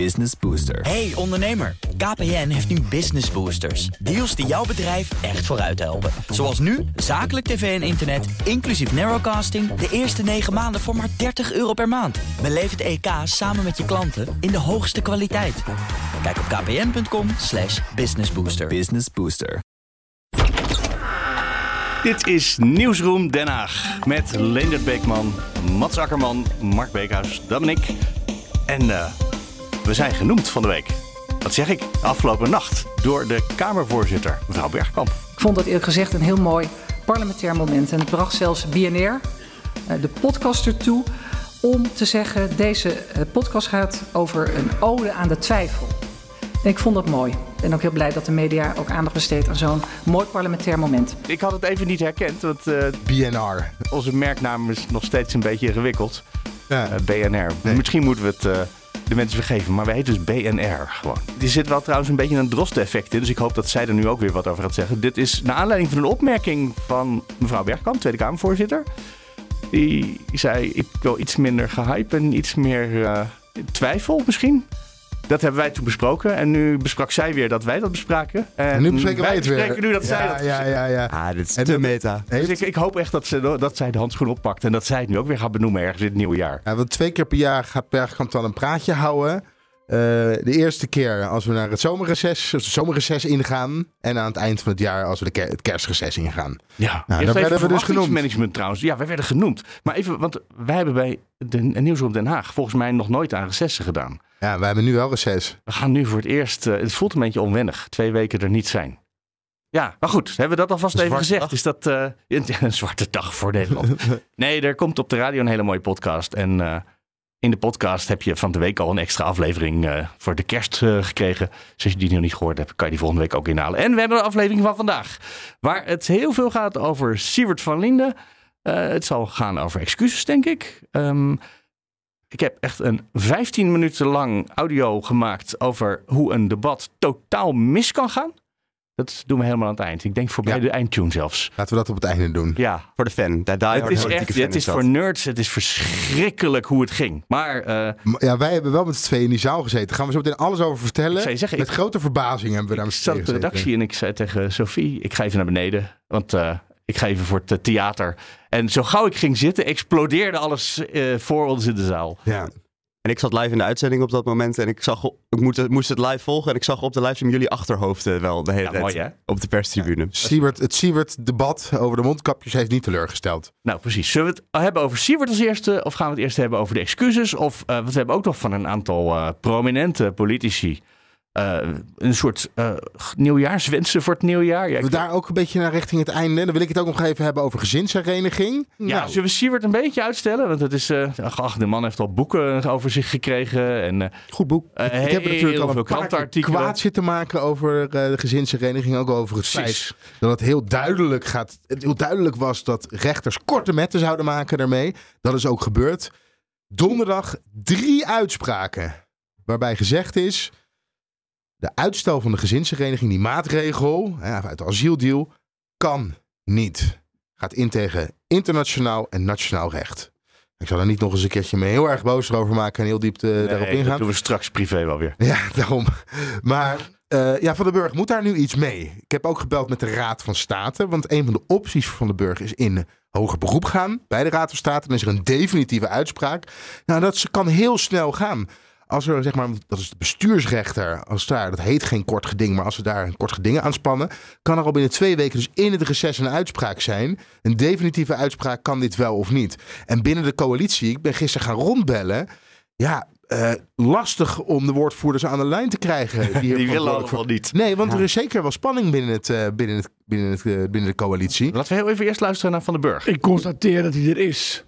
Business Booster. Hey ondernemer, KPN heeft nu Business Boosters. Deals die jouw bedrijf echt vooruit helpen. Zoals nu, zakelijk tv en internet, inclusief narrowcasting... de eerste 9 maanden voor maar 30 euro per maand. Beleef het EK samen met je klanten in de hoogste kwaliteit. Kijk op kpn.com slash businessbooster. Business Booster. Dit is Nieuwsroom Den Haag. Met Leendert Beekman, Mats Akkerman, Mark Beekhuis, dat ben ik. En eh, we zijn genoemd van de week. Wat zeg ik? Afgelopen nacht door de Kamervoorzitter, mevrouw Bergkamp. Ik vond dat eerlijk gezegd een heel mooi parlementair moment. En het bracht zelfs BNR, eh, de podcaster, toe om te zeggen... deze eh, podcast gaat over een ode aan de twijfel. En ik vond dat mooi. Ik ben ook heel blij dat de media ook aandacht besteedt aan zo'n mooi parlementair moment. Ik had het even niet herkend, want eh, BNR. onze merknaam is nog steeds een beetje ingewikkeld. Ja. BNR. Nee. Misschien moeten we het eh, de mensen vergeven, maar wij heten dus BNR gewoon. Er zit wel trouwens een beetje een droste-effect in, dus ik hoop dat zij er nu ook weer wat over gaat zeggen. Dit is naar aanleiding van een opmerking van mevrouw Bergkamp, Tweede Kamervoorzitter. Die zei, ik wil iets minder gehype en iets meer eh, twijfel misschien. Dat hebben wij toen besproken en nu besprak zij weer dat wij dat bespraken. En nu bespreken wij het weer. bespreken nu dat zij ja, dat ja, ja, ja. Ah, dit is En dat- meta. dus ik, ik hoop echt dat, ze, dat zij de handschoen oppakt en dat zij het nu ook weer gaat benoemen ergens in het nieuwe jaar. ja, want twee keer per jaar gaat Bergkamp dan een praatje houden. Eh, de eerste keer als we naar het zomerreces, het zomerreces ingaan. En aan het eind van het jaar als we de het kerstreces ingaan. Ja, daar Eerst werden we dus genoemd. management trouwens. Ja, wij werden genoemd. Maar even, want wij hebben bij de Nieuwsroom Den Haag volgens mij nog nooit aan recessen gedaan. Ja, wij hebben nu wel reces. We gaan nu voor het eerst, eh, het voelt een beetje onwennig, twee weken er niet zijn. Ja, maar goed, hebben we dat alvast even gezegd? dag. Is dat eh, een zwarte dag voor Nederland? nee, er komt op de radio een hele mooie podcast. En eh, in de podcast heb je van de week al een extra aflevering eh, voor de kerst eh, gekregen. Dus als je die nog niet gehoord hebt, kan je die volgende week ook inhalen. En we hebben een aflevering van vandaag, waar het heel veel gaat over Siewert van Linden. Eh, het zal gaan over excuses, denk ik. Ehm, ik heb echt een 15 minuten lang audio gemaakt over hoe een debat totaal mis kan gaan. Dat doen we helemaal aan het eind. Ik denk voorbij Ja. de eindtune zelfs. Laten we dat op het einde doen. Ja, Voor de fan. Die het is echt, het is voor nerds, het is verschrikkelijk hoe het ging. Maar eh, Ja, wij hebben wel met z'n tweeën in die zaal gezeten. Gaan we zo meteen alles over vertellen. Zeggen, met ik- grote verbazing hebben we daar ik met z'n zat de redactie en ik zei tegen Sophie, ik ga even naar beneden. Want eh, ik ga even voor het eh, theater. En zo gauw ik ging zitten, explodeerde alles eh, voor ons in de zaal. Ja. En ik zat live in de uitzending op dat moment en ik zag, op- ik moest, moest het live volgen en ik zag op de livestream jullie achterhoofden wel de hele Ja, tijd mooi hè? op de perstribune. Siewert, het Siewert-debat over de mondkapjes heeft niet teleurgesteld. Nou, precies. Zullen we het hebben over Siewert als eerste? Of gaan we het eerst hebben over de excuses? Of, eh want we hebben ook nog van een aantal eh, prominente politici... eh, een soort eh, nieuwjaarswensen voor het nieuwjaar. Ja, We daar ook een beetje naar richting het einde. Dan wil ik het ook nog even hebben over gezinshereniging. ja, Nou, zullen we Siewert een beetje uitstellen? Want het is, eh ach, de man heeft al boeken over zich gekregen. En goed boek. ik heb er natuurlijk al een paar kwaad zitten maken over de gezinshereniging. Ook over het feit dat het heel duidelijk, gaat, het heel duidelijk was dat rechters korte metten zouden maken daarmee. Dat is ook gebeurd. Donderdag drie uitspraken waarbij gezegd is... de uitstel van de gezinshereniging, die maatregel hè, uit de asieldeal, kan niet. Gaat in tegen internationaal en nationaal recht. Ik zal er niet nog eens een keertje mee heel erg boos over maken en heel diep eh, Nee, daarop dat ingaan. doen we straks privé wel weer. Ja, daarom. Maar eh, ja, Van den Burg moet daar nu iets mee. Ik heb ook gebeld met de Raad van State. Want een van de opties voor Van den Burg is in hoger beroep gaan bij de Raad van State. Dan is er een definitieve uitspraak. Nou, dat kan heel snel gaan. Als er, zeg maar, dat is de bestuursrechter, als daar, dat heet geen kort geding, maar als ze daar een kort geding aanspannen, kan er al binnen twee weken, dus in het reces, een uitspraak zijn. Een definitieve uitspraak kan dit wel of niet. En binnen de coalitie, ik ben gisteren gaan rondbellen. Ja, eh, lastig om de woordvoerders aan de lijn te krijgen. Die, willen verantwoordelijk voor- allemaal niet. Nee, want er is zeker wel spanning binnen, het, eh, binnen, het, binnen, het, eh, binnen de coalitie. Laten we heel even eerst luisteren naar Van den Burg. Ik constateer dat hij er is.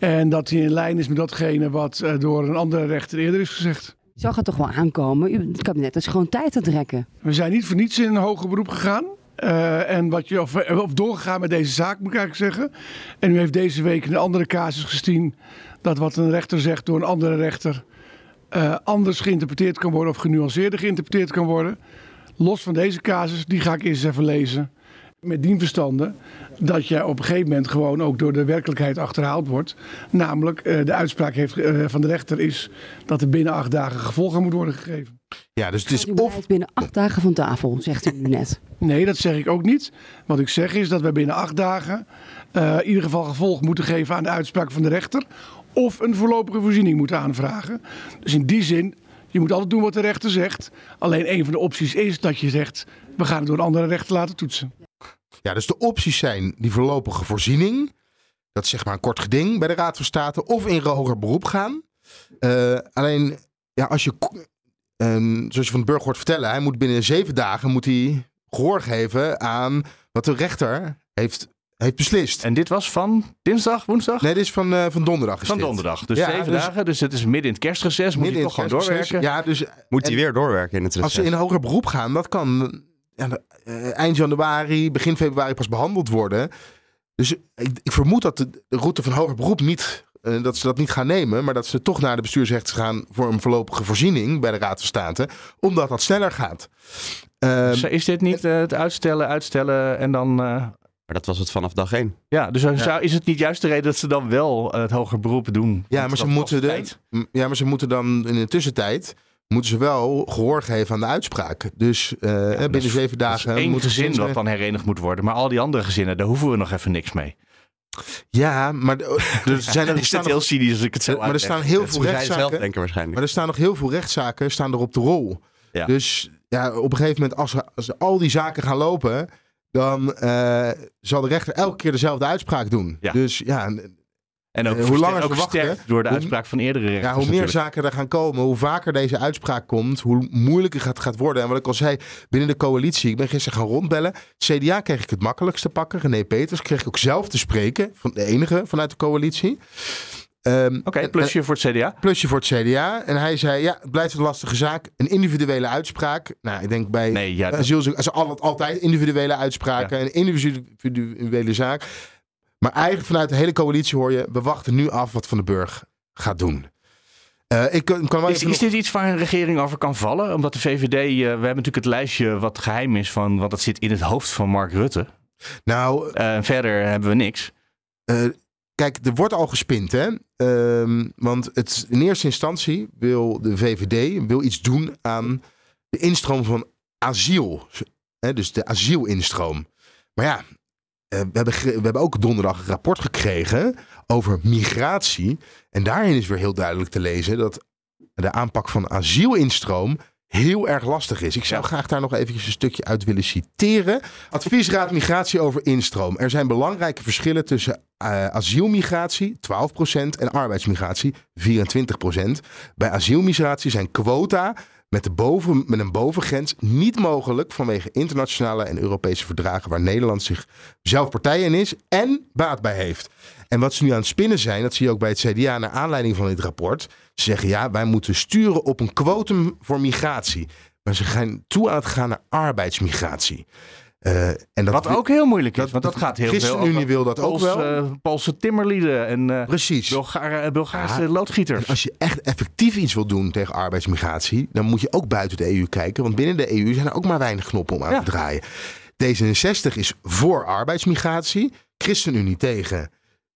En dat hij in lijn is met datgene wat eh, door een andere rechter eerder is gezegd. Je zag het toch wel aankomen. U- Het kabinet is gewoon tijd aan het rekken. We zijn niet voor niets in een hoger beroep gegaan. Eh, en wat je, of, of doorgegaan met deze zaak, moet ik eigenlijk zeggen. En u heeft deze week een andere casus gezien. Dat wat een rechter zegt door een andere rechter. eh, anders geïnterpreteerd kan worden of genuanceerder geïnterpreteerd kan worden. Los van deze casus, die ga ik eerst even lezen. Met dien verstande dat je op een gegeven moment gewoon ook door de werkelijkheid achterhaald wordt. Namelijk, eh, de uitspraak heeft, eh, van de rechter is dat er binnen acht dagen gevolg aan moet worden gegeven. Ja, dus het is of binnen acht dagen van tafel, zegt u nu net. Nee, dat zeg ik ook niet. Wat ik zeg is dat wij binnen acht dagen eh, in ieder geval gevolg moeten geven aan de uitspraak van de rechter. Of een voorlopige voorziening moeten aanvragen. Dus in die zin, je moet altijd doen wat de rechter zegt. Alleen een van de opties is dat je zegt, we gaan het door een andere rechter laten toetsen. Ja, dus de opties zijn die voorlopige voorziening. Dat is zeg maar een kort geding bij de Raad van State. Of in hoger beroep gaan. Eh, alleen, ja, als je, ehm, zoals je van de burger hoort vertellen, hij moet binnen zeven dagen moet hij gehoor geven aan wat de rechter heeft, heeft beslist. En dit was van dinsdag, woensdag? Nee, dit is van, eh, van donderdag. is van dit. donderdag. Dus Ja, zeven dus- dagen. Dus het is midden in het kerstreces. Moet in toch gewoon doorwerken? Ja, dus Moet hij weer doorwerken in het Als ze reces? in hoger beroep gaan, dat kan eind januari, begin februari pas behandeld worden. Dus ik, ik vermoed dat de, de route van hoger beroep niet, eh, dat ze dat niet gaan nemen, maar dat ze toch naar de bestuursrechter gaan voor een voorlopige voorziening bij de Raad van State, omdat dat sneller gaat. Ehm, Dus is dit niet eh, het uitstellen, uitstellen en dan... eh, Maar dat was het vanaf dag één. ja, dus dan zou, is het niet juist de reden dat ze dan wel eh, het hoger beroep doen? ja, maar ze moeten de, ja, maar ze moeten dan in de tussentijd moeten ze wel gehoor geven aan de uitspraak. Dus eh, binnen zeven dagen één moeten gezin dat dan herenigd moet worden. Maar al die andere gezinnen, daar hoeven we nog even niks mee. Ja, maar er zijn er, is heel cynisch als ik het zo maar er staan heel Dat veel zou zij zelf rechtszaken. denken waarschijnlijk. Maar er staan nog heel veel rechtszaken staan er op de rol. Ja. Dus ja, op een gegeven moment, als, er- als al die zaken gaan lopen, dan eh, zal de rechter elke keer dezelfde uitspraak doen. Ja. Dus ja, En ook, Eh, hoe langer ook wachten, door de hoe- uitspraak van eerdere rechters. ja, hoe meer natuurlijk. zaken er gaan komen, hoe vaker deze uitspraak komt, hoe moeilijker het gaat worden. En wat ik al zei, binnen de coalitie, ik ben gisteren gaan rondbellen. CDA kreeg ik het makkelijkst te pakken. René Peters kreeg ik ook zelf te spreken, van de enige vanuit de coalitie. Ehm, Oké, en- plusje voor het CDA. plusje voor het CDA. En hij zei, ja, het blijft een lastige zaak. Een individuele uitspraak. Nou, ik denk bij Nee, ja, dat- asielzoekers, altijd individuele uitspraken. Een individuele zaak. Maar eigenlijk vanuit de hele coalitie hoor je, we wachten nu af wat Van den Burg gaat doen. Eh, ik kan wel Is, is dit iets waar een regering over kan vallen? Omdat de VVD, eh, we hebben natuurlijk het lijstje wat geheim is van, want dat zit in het hoofd van Mark Rutte. Nou, Eh, verder hebben we niks. kijk, er wordt al gespind, hè. Ehm, want het, in eerste instantie wil de VVD wil iets doen aan de instroom van asiel. Hè, dus de asielinstroom. Maar ja, we, hebben, we hebben ook donderdag een rapport gekregen over migratie. En daarin is weer heel duidelijk te lezen dat de aanpak van asielinstroom heel erg lastig is. Ik zou graag daar nog eventjes een stukje uit willen citeren. Adviesraad Migratie over instroom. Er zijn belangrijke verschillen tussen eh, asielmigratie 12% en arbeidsmigratie 24%. Bij asielmigratie zijn quota met, de boven, met een bovengrens niet mogelijk vanwege internationale en Europese verdragen waar Nederland zich zelf partij in is en baat bij heeft. En wat ze nu aan het spinnen zijn, dat zie je ook bij het CDA naar aanleiding van dit rapport. Ze zeggen ja, wij moeten sturen op een quotum voor migratie. Maar ze gaan toe aan het gaan naar arbeidsmigratie. Eh, en dat Wat ook heel moeilijk is, dat- want dat gaat heel veel ChristenUnie over wil dat ook wel. eh, Poolse timmerlieden en eh Precies. Bulgare- Bulgaarse Ja. loodgieters. Als je echt effectief iets wil doen tegen arbeidsmigratie, dan moet je ook buiten de EU kijken. Want binnen de EU zijn er ook maar weinig knoppen om aan Ja. te draaien. D66 is voor arbeidsmigratie, ChristenUnie tegen.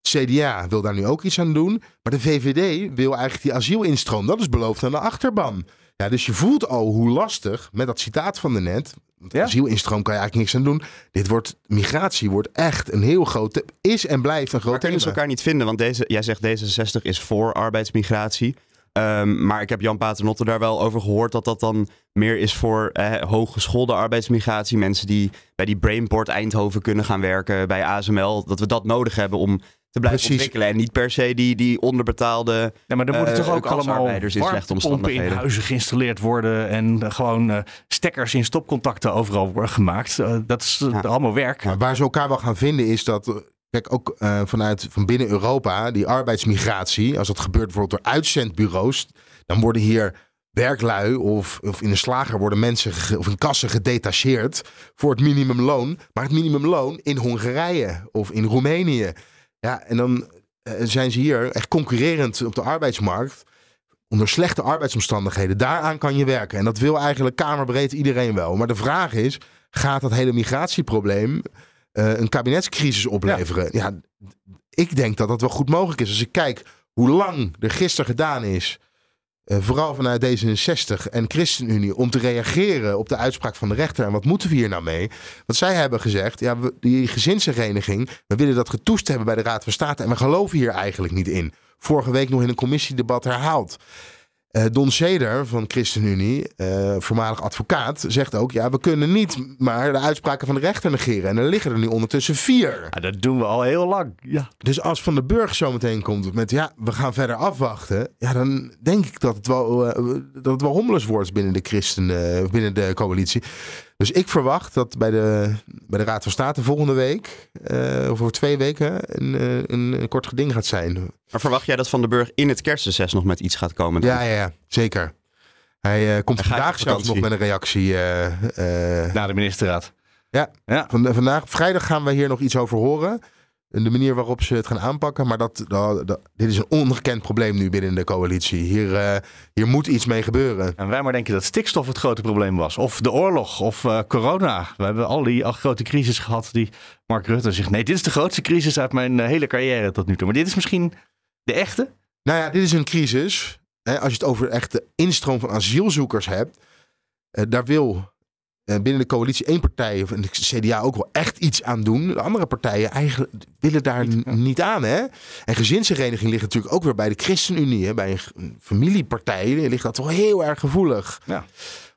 CDA wil daar nu ook iets aan doen. Maar de VVD wil eigenlijk die asielinstroom. Dat is beloofd aan de achterban. Ja, dus je voelt al hoe lastig, met dat citaat van de net. Want Ja. asielinstroom kan je eigenlijk niks aan doen. Dit wordt, migratie wordt echt een heel groot, is en blijft een groot Maar kunnen ze elkaar niet vinden? Want deze, jij zegt D66 is voor arbeidsmigratie. Ehm, maar ik heb Jan Paternotte daar wel over gehoord dat dat dan meer is voor eh, hooggeschoolde arbeidsmigratie. Mensen die bij die Brainport Eindhoven kunnen gaan werken, bij ASML. Dat we dat nodig hebben om te blijven Precies. ontwikkelen. En niet per se die, die onderbetaalde... Ja, maar er moeten eh, toch ook allemaal kastarbeiders in slechte warmtepompen in omstandigheden. huizen geïnstalleerd worden en gewoon eh, stekkers in stopcontacten overal worden gemaakt. Eh, dat is Ja. allemaal werk. Maar waar ze elkaar wel gaan vinden is dat, kijk, ook eh, vanuit van binnen Europa, die arbeidsmigratie, als dat gebeurt bijvoorbeeld door uitzendbureaus, dan worden hier werklui of, of in een slager worden mensen ge- of in kassen gedetacheerd voor het minimumloon. Maar het minimumloon in Hongarije of in Roemenië. Ja, en dan eh, zijn ze hier echt concurrerend op de arbeidsmarkt. Onder slechte arbeidsomstandigheden. Daaraan kan je werken. En dat wil eigenlijk kamerbreed iedereen wel. Maar de vraag is, gaat dat hele migratieprobleem eh, een kabinetscrisis opleveren. Ja. ik denk dat dat wel goed mogelijk is. Als ik kijk hoe lang er gisteren gedaan is, eh, vooral vanuit D66 en ChristenUnie, om te reageren op de uitspraak van de rechter. En wat moeten we hier nou mee? Want zij hebben gezegd, ja, we, die gezinshereniging, we willen dat getoest hebben bij de Raad van State en we geloven hier eigenlijk niet in. Vorige week nog in een commissiedebat herhaald. Uh, Don Seder van ChristenUnie, uh, voormalig advocaat, zegt ook: ja, we kunnen niet maar de uitspraken van de rechter negeren. En er liggen er nu ondertussen vier. Ja, dat doen we al heel lang. Ja. Dus als Van den Burg zometeen komt met: ja, we gaan verder afwachten. Ja, dan denk ik dat het wel, uh, dat het wel hommeles wordt binnen de christen, binnen de coalitie. Dus ik verwacht dat bij de, bij de Raad van State volgende week, uh, of over twee weken, een, een, een, kort geding gaat zijn. Maar verwacht jij dat Van den Burg in het kerstreces nog met iets gaat komen? Dan? Ja, ja, ja, zeker. Hij uh, komt Hij vandaag zelfs nog met een reactie. Uh, Naar de ministerraad. Ja, ja. Van, vandaag, vrijdag gaan we hier nog iets over horen de manier waarop ze het gaan aanpakken. Maar dat, dat, dit is een ongekend probleem nu binnen de coalitie. Hier, uh, hier moet iets mee gebeuren. En wij maar denken dat stikstof het grote probleem was. Of de oorlog, of uh, corona. We hebben al die al grote crisis gehad die Mark Rutte zegt... nee, dit is de grootste crisis uit mijn uh, hele carrière tot nu toe. Maar dit is misschien de echte? Nou ja, dit is een crisis. Hè, als je het over echt de instroom van asielzoekers hebt... daar wil binnen de coalitie één partij, of de CDA ook wel echt iets aan doen. De andere partijen eigenlijk willen daar niet, aan. Hè? En gezinshereniging ligt natuurlijk ook weer bij de ChristenUnie. Hè? Bij een, familiepartij ligt dat wel heel erg gevoelig. Ja.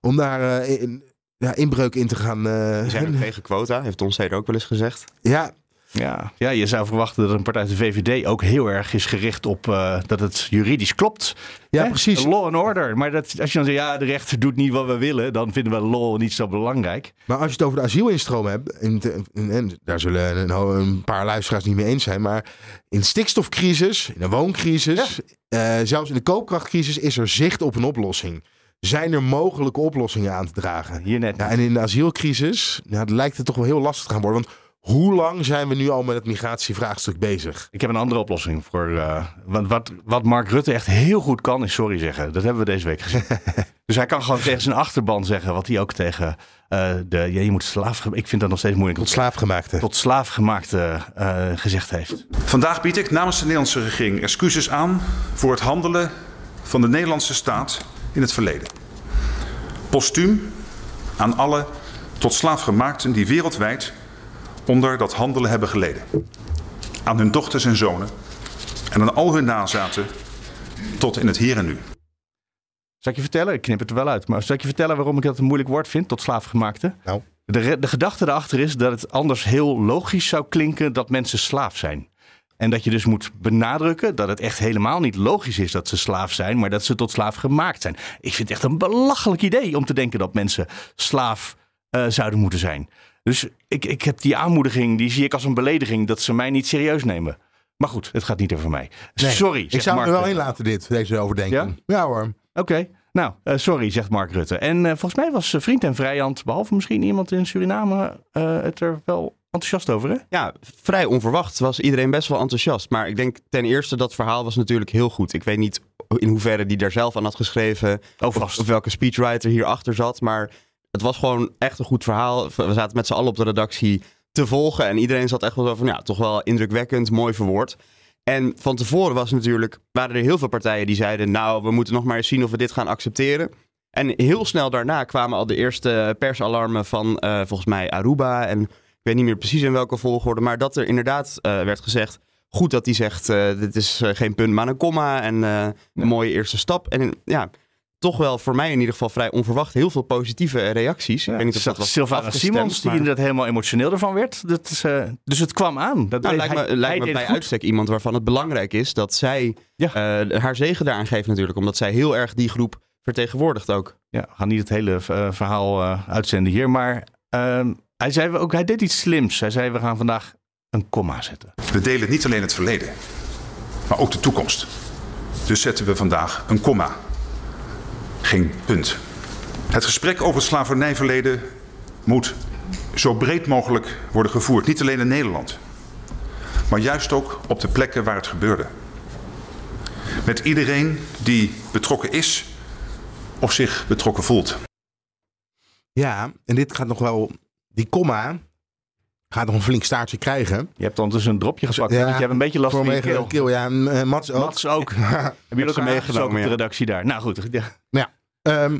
Om daar uh, in, ja, inbreuk in te gaan. Uh, Die zijn ook tegen quota, heeft Seder ook wel eens gezegd. Ja, ja, ja, je zou verwachten dat een partij als de VVD ook heel erg is gericht op uh, dat het juridisch klopt. Ja, Hè? precies. Law and order. Maar dat, als je dan zegt, ja, de rechter doet niet wat we willen, dan vinden we law niet zo belangrijk. Maar als je het over de asielinstroom hebt, en, en, en daar zullen een, een, paar luisteraars niet mee eens zijn, maar in stikstofcrisis, in de wooncrisis, ja. uh, zelfs in de koopkrachtcrisis is er zicht op een oplossing zijn er mogelijke oplossingen aan te dragen. Hier net. Ja, en in de asielcrisis ja, lijkt het toch wel heel lastig te gaan worden. Want hoe lang zijn we nu al met het migratievraagstuk bezig? Ik heb een andere oplossing voor. Uh, want wat, wat Mark Rutte echt heel goed kan, is sorry zeggen. Dat hebben we deze week gezien. dus hij kan gewoon tegen zijn achterban zeggen wat hij ook tegen uh, de. Ja, je moet slaaf. Ik vind dat nog steeds moeilijk. Tot slaafgemaakte. Tot slaafgemaakte uh, gezegd heeft. Vandaag bied ik namens de Nederlandse regering excuses aan voor het handelen van de Nederlandse staat in het verleden. Postuum aan alle tot slaafgemaakten die wereldwijd onder dat handelen hebben geleden. Aan hun dochters en zonen en aan al hun nazaten tot in het hier en nu. Zal ik je vertellen? Ik knip het er wel uit. Maar zal ik je vertellen waarom ik dat een moeilijk woord vind tot slaafgemaakte? Nou. De, de gedachte erachter is dat het anders heel logisch zou klinken dat mensen slaaf zijn. En dat je dus moet benadrukken dat het echt helemaal niet logisch is dat ze slaaf zijn, maar dat ze tot slaaf gemaakt zijn. Ik vind het echt een belachelijk idee om te denken dat mensen slaaf uh, zouden moeten zijn. Dus ik, ik heb die aanmoediging, die zie ik als een belediging dat ze mij niet serieus nemen. Maar goed, het gaat niet over mij. Nee, sorry. Ik zou Mark er wel in laten, dit, deze overdenking. Ja, ja hoor. Oké. Okay. Nou, uh, sorry, zegt Mark Rutte. En uh, volgens mij was uh, vriend en vrijhand, behalve misschien iemand in Suriname, het er wel enthousiast over, hè? Ja, vrij onverwacht was iedereen best wel enthousiast. Maar ik denk ten eerste dat verhaal was natuurlijk heel goed. Ik weet niet in hoeverre die daar zelf aan had geschreven. Oh, of, of welke speechwriter hierachter zat. Maar het was gewoon echt een goed verhaal. We zaten met z'n allen op de redactie te volgen. En iedereen zat echt wel zo van, ja, toch wel indrukwekkend, mooi verwoord. En van tevoren was natuurlijk, waren er heel veel partijen die zeiden, nou, we moeten nog maar eens zien of we dit gaan accepteren. En heel snel daarna kwamen al de eerste persalarmen van uh, volgens mij Aruba. En ik weet niet meer precies in welke volgorde, maar dat er inderdaad uh, werd gezegd, goed dat hij zegt, uh, dit is geen punt, maar een komma en een mooie eerste stap. En ja, toch wel voor mij in ieder geval vrij onverwacht heel veel positieve reacties. Ja, ik weet niet of dat was Sylvana Simons, maar... die inderdaad helemaal emotioneel ervan werd. Dat is, uh, dus het kwam aan. Dat nou, lijkt me, hij, lijkt me bij uitstek iemand waarvan het belangrijk is dat zij ja. uh, haar zegen daaraan geeft natuurlijk. Omdat zij heel erg die groep vertegenwoordigt ook. Ja, we gaan niet het hele uh, verhaal uitzenden hier. Maar ehm, hij, zei ook, hij deed iets slims. Hij zei we gaan vandaag een komma zetten. We delen niet alleen het verleden, maar ook de toekomst. Dus zetten we vandaag een komma geen punt. Het gesprek over het slavernijverleden moet zo breed mogelijk worden gevoerd. Niet alleen in Nederland, maar juist ook op de plekken waar het gebeurde. Met iedereen die betrokken is of zich betrokken voelt. Ja, en dit gaat nog wel. Die komma gaat nog een flink staartje krijgen. Je hebt ondertussen een dropje gepakt. Ja, je hebt een beetje last van je keel. Ja, en, eh, Mats ook. Mats ook. Hebben jullie elkaar meegenomen op de ja. redactie daar? Nou goed. Ja. Ehm,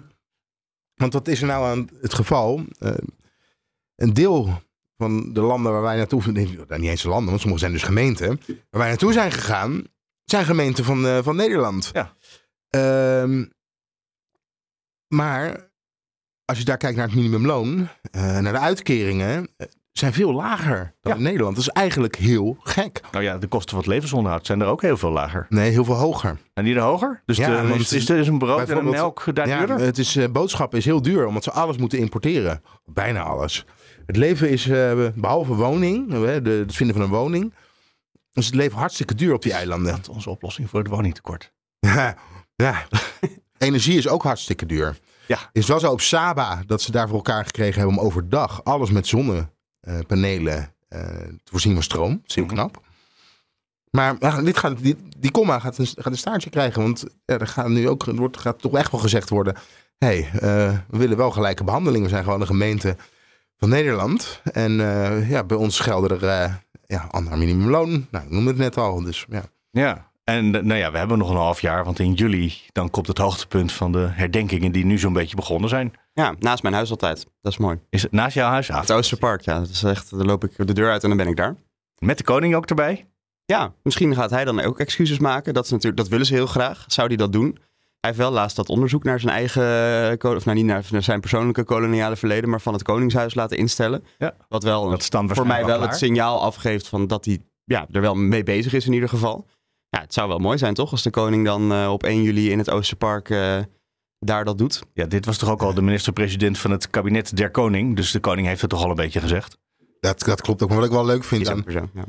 want wat is er nou aan het geval? Eh, een deel van de landen waar wij naartoe... Nee, nou, niet eens de landen, want sommige zijn dus gemeenten. Waar wij naartoe zijn gegaan, zijn gemeenten van, eh, van Nederland. Ja. Ehm, maar als je daar kijkt naar het minimumloon, naar de uitkeringen, zijn veel lager dan Ja. in Nederland. Dat is eigenlijk heel gek. Nou ja, de kosten van het levensonderhoud zijn er ook heel veel lager. Nee, heel veel hoger. En die er hoger? Dus Ja, de, want is, is, is een brood en een melk daar Ja, duurder? het is, eh, boodschappen is heel duur, omdat ze alles moeten importeren. Bijna alles. Het leven is, eh, behalve woning, eh, de, het vinden van een woning, is het leven hartstikke duur op die eilanden. Dat is onze oplossing voor het woningtekort. Ja, ja. energie is ook hartstikke duur. Ja. Het is wel zo op Saba dat ze daar voor elkaar gekregen hebben om overdag alles met zonnepanelen eh, te voorzien van stroom. Dat is heel Mhm. knap. Maar dit gaat, die, die comma gaat een, gaat een staartje krijgen. Want ja, er gaat nu ook, er wordt, gaat toch echt wel gezegd worden. Hé, hey, eh, we willen wel gelijke behandeling. We zijn gewoon een gemeente van Nederland. En eh, ja, bij ons gelden er eh ja, ander minimumloon. Nou, ik noemde het net al. Dus ja. Ja. En eh, nou ja, we hebben nog een half jaar, want in juli dan komt het hoogtepunt van de herdenkingen die nu zo'n beetje begonnen zijn. Ja, naast mijn huis altijd. Dat is mooi. Is het naast jouw huis? Ah, Het Oosterpark, ja. Dat is echt, dan loop ik de deur uit en dan ben ik daar. Met de koning ook erbij? Ja, misschien gaat hij dan ook excuses maken. Dat, is natuurlijk, dat willen ze heel graag. Zou hij dat doen? Hij heeft wel laatst dat onderzoek naar zijn eigen, of nou niet naar zijn persoonlijke koloniale verleden, maar van het Koningshuis laten instellen. Ja. Wat wel Dat voor mij wel het signaal afgeeft van dat hij ja, er wel mee bezig is in ieder geval. Ja, het zou wel mooi zijn toch, als de koning dan eh, op 1 juli in het Oosterpark eh, daar dat doet. Ja, dit was toch ook al de minister-president van het kabinet der koning. Dus de koning heeft het toch al een beetje gezegd. Dat, dat klopt ook. Maar wat ik wel leuk vind aan, zo, ja.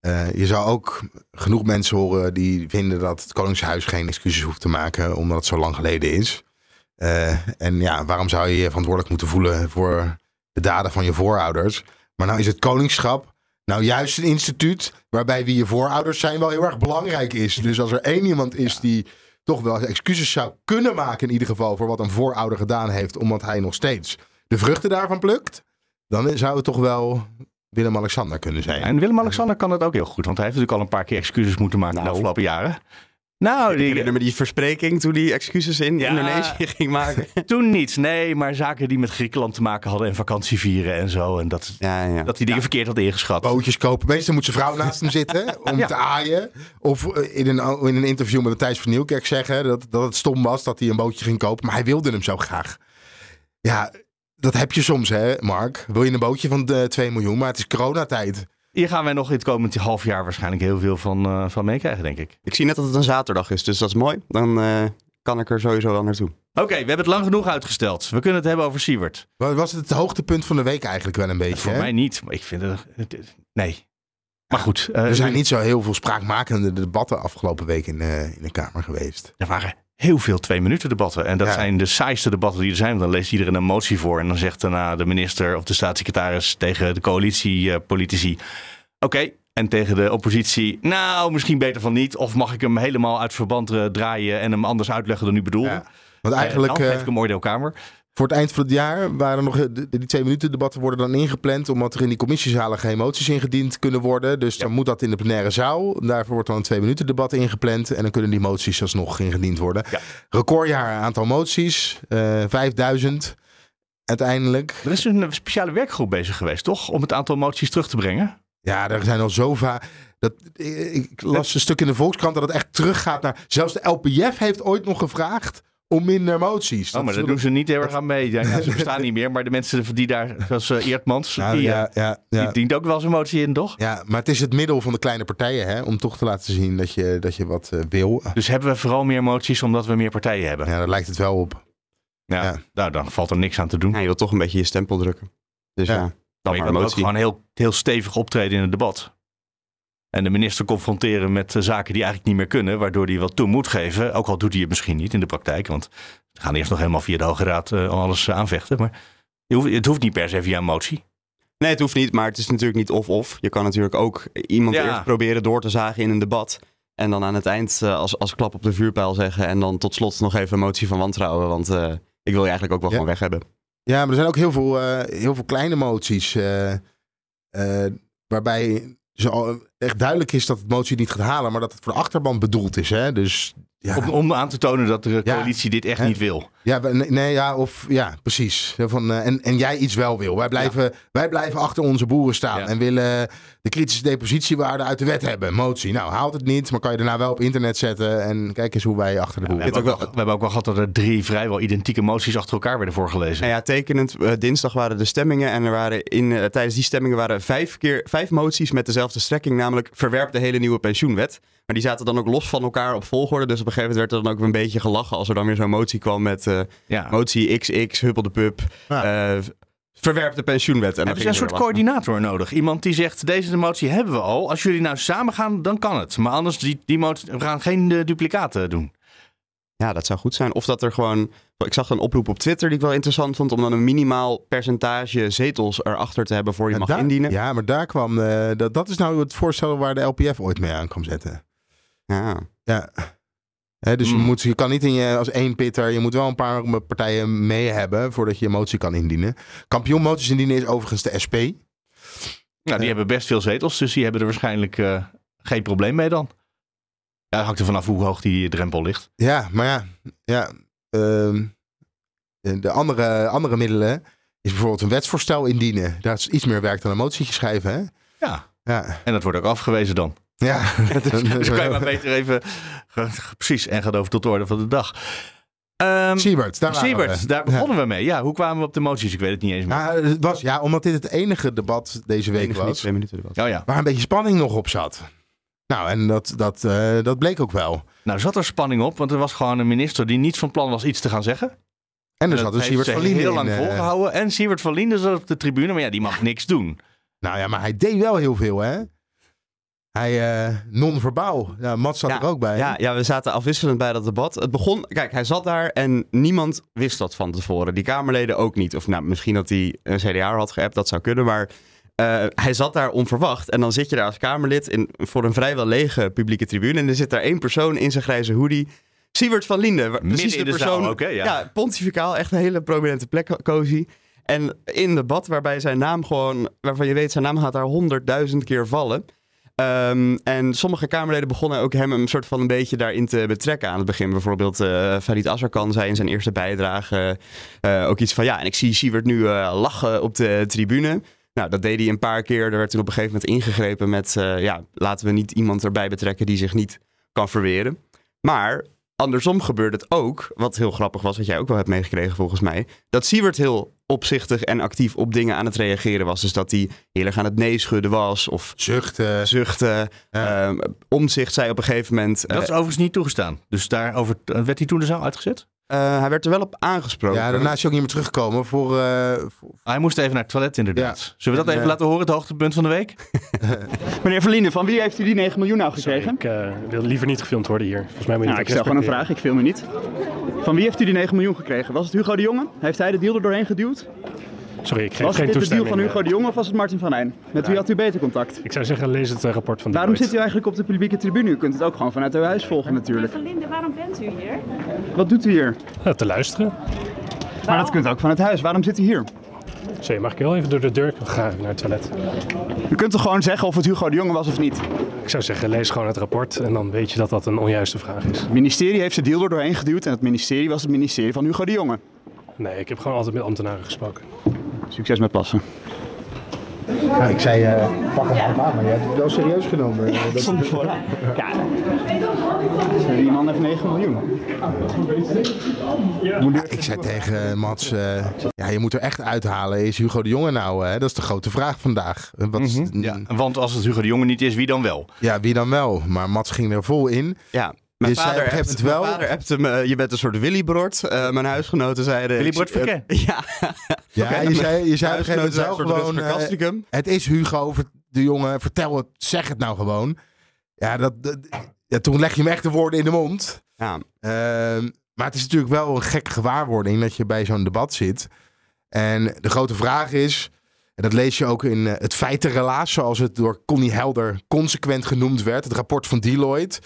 Eh, je zou ook genoeg mensen horen die vinden dat het Koningshuis geen excuses hoeft te maken, omdat het zo lang geleden is. Eh, en ja, waarom zou je je verantwoordelijk moeten voelen voor de daden van je voorouders? Maar nou is het koningschap nou juist een instituut waarbij wie je voorouders zijn wel heel erg belangrijk is. Dus als er één iemand is die toch wel excuses zou kunnen maken in ieder geval voor wat een voorouder gedaan heeft, omdat hij nog steeds de vruchten daarvan plukt, dan zou het toch wel Willem-Alexander kunnen zijn. En Willem-Alexander kan het ook heel goed. Want hij heeft natuurlijk al een paar keer excuses moeten maken de Nou. afgelopen jaren. Nou, Ik die, herinner me die verspreking toen hij excuses in Ja. Indonesië ging maken. toen niet. Nee, maar zaken die met Griekenland te maken hadden en vakantie vieren en zo. En dat, Ja, ja. dat hij dingen verkeerd had ingeschat. bootjes kopen. Meestal moet zijn vrouw naast hem zitten om Ja. te aaien. Of eh, in een, in een interview met Thijs van Nieuwkerk zeggen dat, dat het stom was dat hij een bootje ging kopen. Maar hij wilde hem zo graag. Ja, dat heb je soms hè, Mark. Wil je een bootje van de 2 miljoen, maar het is coronatijd. Hier gaan wij nog in het komend half jaar waarschijnlijk heel veel van, eh, van meekrijgen, denk ik. Ik zie net dat het een zaterdag is, dus dat is mooi. Dan eh, kan ik er sowieso wel naartoe. Oké, we hebben het lang genoeg uitgesteld. We kunnen het hebben over Siewert. Wat Was het het hoogtepunt van de week eigenlijk wel een beetje? Voor hè? mij niet, maar ik vind het... Nee. Maar goed. eh, Er zijn niet zo heel veel spraakmakende debatten afgelopen week in, eh, in de Kamer geweest. Er waren heel veel twee minuten debatten. En dat Ja. zijn de saaiste debatten die er zijn. Want dan leest iedereen een motie voor. En dan zegt daarna de minister of de staatssecretaris tegen de coalitiepolitici. Oké. En tegen de oppositie. Nou, misschien beter van niet. Of mag ik hem helemaal uit verband eh, draaien en hem anders uitleggen dan u bedoelde? Ja. Want Eh, eigenlijk dan geef eh, ik een oordeelkamer. Voor het eind van het jaar waren nog... eh, de- Die twee minuten debatten worden dan ingepland... omdat er in die commissiezalen geen moties ingediend kunnen worden. Dus dan moet dat in de plenaire zaal. Daarvoor wordt dan een twee minuten debat ingepland. En dan kunnen die moties alsnog ingediend worden. Ja. Recordjaar aantal moties. eh 5000 uiteindelijk. Er is een speciale werkgroep bezig geweest, toch? Om het aantal moties terug te brengen. Ja, er zijn al zo vaak... Dat, ik ik las een stuk in de Volkskrant dat het echt teruggaat naar... Zelfs de LPF heeft ooit nog gevraagd om minder moties. Oh, maar daar is- doen ze niet heel erg aan mee. Ja, ja, ze bestaan niet meer. Maar de mensen die daar, zoals eh, Eertmans, Nou, die, eh, ja, ja, ja. die dient ook wel zijn motie in, toch? Ja, maar het is het middel van de kleine partijen, hè? Om toch te laten zien dat je, dat je wat eh, wil. Dus hebben we vooral meer moties omdat we meer partijen hebben. Ja, daar lijkt het wel op. Ja, Ja. Nou, dan valt er niks aan te doen. Ja, je wilt toch een beetje je stempel drukken. Dus Ja. ja, maar dan je maar wil ook motie. gewoon heel, heel stevig optreden in het debat. En de minister confronteren met eh, zaken die eigenlijk niet meer kunnen, waardoor hij wat toe moet geven. Ook al doet hij het misschien niet in de praktijk, want we gaan eerst nog helemaal via de Hoge Raad eh, alles eh, aanvechten. Maar je hoeft, het hoeft niet per se via een motie. Nee, het hoeft niet, maar het is natuurlijk niet of-of. Je kan natuurlijk ook iemand Ja. eerst proberen door te zagen in een debat. En dan aan het eind eh, als, als klap op de vuurpijl zeggen. En dan tot slot nog even een motie van wantrouwen. Want eh, ik wil je eigenlijk ook wel Ja. gewoon weg hebben. Ja, maar er zijn ook heel veel, eh, heel veel kleine moties. eh, eh, waarbij ze al echt duidelijk is dat het motie niet gaat halen, maar dat het voor de achterban bedoeld is. Hè? Dus ja, Om, om aan te tonen dat de Ja. coalitie dit echt niet wil. ja, we- nee, nee, ja, of ja, precies. Van, eh, en, en jij iets wel wil. Wij blijven, wij blijven achter onze boeren staan Ja. en willen de kritische depositiewaarde uit de wet hebben. Motie. Nou, haalt het niet, maar kan je daarna wel op internet zetten en kijk eens hoe wij achter de We boeren hebben, ook wel, we hebben ook wel gehad dat er drie vrijwel identieke moties achter elkaar werden voorgelezen. Nou ja, tekenend. eh, dinsdag waren de stemmingen. En er waren in, eh, tijdens die stemmingen waren vijf, keer, vijf moties met dezelfde strekking. Namelijk verwerp de hele nieuwe pensioenwet. Maar die zaten dan ook los van elkaar op volgorde. Dus op een gegeven moment werd er dan ook een beetje gelachen. Als er dan weer zo'n motie kwam met eh, Ja. motie XX, huppel de pup. Ja. eh, verwerp de pensioenwet. En dan Hebben ze een soort coördinator nodig? Iemand die zegt, deze motie hebben we al. Als jullie nou samen gaan, dan kan het. Maar anders, die, die motie, we gaan geen eh, duplicaten doen. Ja, dat zou goed zijn. Of dat er gewoon. Ik zag een oproep op Twitter die ik wel interessant vond. Om dan een minimaal percentage zetels erachter te hebben voor je Ja, mag daar- indienen. Ja, maar daar kwam. eh, dat, dat is nou het voorstel waar de LPF ooit mee aan kwam zetten. Ja. Ja. Dus je, moet, je kan niet in je, als één pitter, je moet wel een paar partijen mee hebben voordat je je motie kan indienen. Kampioenmoties indienen is overigens de SP. Nou, die Ja. hebben best veel zetels, dus die hebben er waarschijnlijk eh, geen probleem mee dan. Ja, het hangt er vanaf hoe hoog die drempel ligt. Ja, maar ja, ja ehm, de andere, andere middelen is bijvoorbeeld een wetsvoorstel indienen. Dat is iets meer werk dan een motietje schrijven. Hè? Ja, Ja, en dat wordt ook afgewezen dan. Ja. Dus kan je maar beter even... Precies, en gaat over tot de orde van de dag. Ehm Siebert, daar waren Siebert, we. daar begonnen we mee. Ja, hoe kwamen we op de moties? Ik weet het niet eens meer. Ja, het was, ja, omdat dit het enige debat deze week Enige niet, was. twee minuten debat. Oh ja. Waar een beetje spanning nog op zat. Nou, en dat, dat, eh, dat bleek ook wel. Nou, zat er spanning op, want er was gewoon een minister die niet van plan was iets te gaan zeggen. En er zat een Siebert van Linden heel in, lang eh, volgehouden. En Siebert van Linden zat op de tribune, maar ja, die mag niks doen. Nou ja, maar hij deed wel heel veel, hè? Hij, eh non-verbaal. Ja, Mats zat Ja, er ook bij. Ja, ja, we zaten afwisselend bij dat debat. Het begon, kijk, hij zat daar en niemand wist dat van tevoren. Die Kamerleden ook niet. Of nou, misschien dat hij een CDA had geappt, dat zou kunnen. Maar eh, hij zat daar onverwacht. En dan zit je daar als Kamerlid in, voor een vrijwel lege publieke tribune. En er zit daar één persoon in zijn grijze hoodie. Siebert van Linden. Precies in de persoon. Ja. ja, pontificaal. Echt een hele prominente plek, Cozy. En in een debat waarbij zijn naam gewoon, waarvan je weet, zijn naam gaat daar honderdduizend keer vallen. Ehm, en sommige Kamerleden begonnen ook hem een soort van een beetje daarin te betrekken aan het begin. Bijvoorbeeld eh Farid Azarkan zei in zijn eerste bijdrage eh, ook iets van... ja, en ik zie Siewert nu eh, lachen op de tribune. Nou, dat deed hij een paar keer. Er werd toen op een gegeven moment ingegrepen met... ja, laten we niet iemand erbij betrekken die zich niet kan verweren. Maar andersom gebeurde het ook, wat heel grappig was... wat jij ook wel hebt meegekregen volgens mij... dat Siewert heel opzichtig en actief op dingen aan het reageren was. Dus dat hij heel erg aan het nee schudden was of Zuchten. zuchten. Ja. Ehm, omzicht zei op een gegeven moment. Dat is eh, overigens niet toegestaan. Dus daarover werd hij toen de zaal uitgezet? Eh, hij werd er wel op aangesproken. Ja, daarna is hij ook niet meer teruggekomen voor... eh, voor- Ah, hij moest even naar het toilet inderdaad. Zullen we dat En, even eh, laten horen, het hoogtepunt van de week? Meneer Verlinden, van wie heeft u die 9 miljoen nou gekregen? Ik eh, wil liever niet gefilmd worden hier. Volgens mij moet je Nou, niet ik stel gewoon een vraag, ik film u niet. Van wie heeft u die 9 miljoen gekregen? Was het Hugo de Jonge? Heeft hij de deal er doorheen geduwd? Sorry, ik geef Was geen dit de deal toestemming. van Hugo de Jonge of was het Martin van Rijn? Met wie had u beter contact? Ik zou zeggen, lees het eh, rapport van Waarom zit u eigenlijk op de publieke tribune? U kunt het ook gewoon vanuit uw huis volgen natuurlijk. Meneer Van Linden, waarom bent u hier? Wat doet u hier? Eh, te luisteren. Maar dat kunt ook vanuit huis. Waarom zit u hier? Sorry, mag ik heel even door de deur? Ik ga even naar het toilet. U kunt toch gewoon zeggen of het Hugo de Jonge was of niet? Ik zou zeggen, lees gewoon het rapport en dan weet je dat dat een onjuiste vraag is. Het ministerie heeft zijn deal er doorheen geduwd en het ministerie was het ministerie van Hugo de Jonge. Nee, ik heb gewoon altijd met ambtenaren gesproken. Succes met passen. Ja, ik zei, eh, pak hem allemaal aan, maar je hebt het wel serieus genomen. Eh, dat- Soms voor. Ja. Die man heeft 9 miljoen. ik zei tegen Mats, eh, ja, je moet er echt uithalen. Is Hugo de Jonge nou? Hè? Dat is de grote vraag vandaag. Eh, Wat, is- Ja, want als het Hugo de Jonge niet is, wie dan wel? ja, wie dan wel? Maar Mats ging er vol in. Ja. Mijn Je zei vader, mijn wel- vader me, je bent een soort Willybrod. Eh mijn huisgenoten zeiden... Willybrod ik- Verkeer? Ja. Je zei, je zei op een gegeven moment gewoon... Eh, het is Hugo de Jonge, vertel het, zeg het nou gewoon. Ja, dat, dat- ja, toen leg je hem echt de woorden in de mond. Ja. Ehm, maar het is natuurlijk wel een gekke gewaarwording dat je bij zo'n debat zit. En de grote vraag is, en dat lees je ook in eh, het feitenrelaas, zoals het door Connie Helder consequent genoemd werd, het rapport van Deloitte.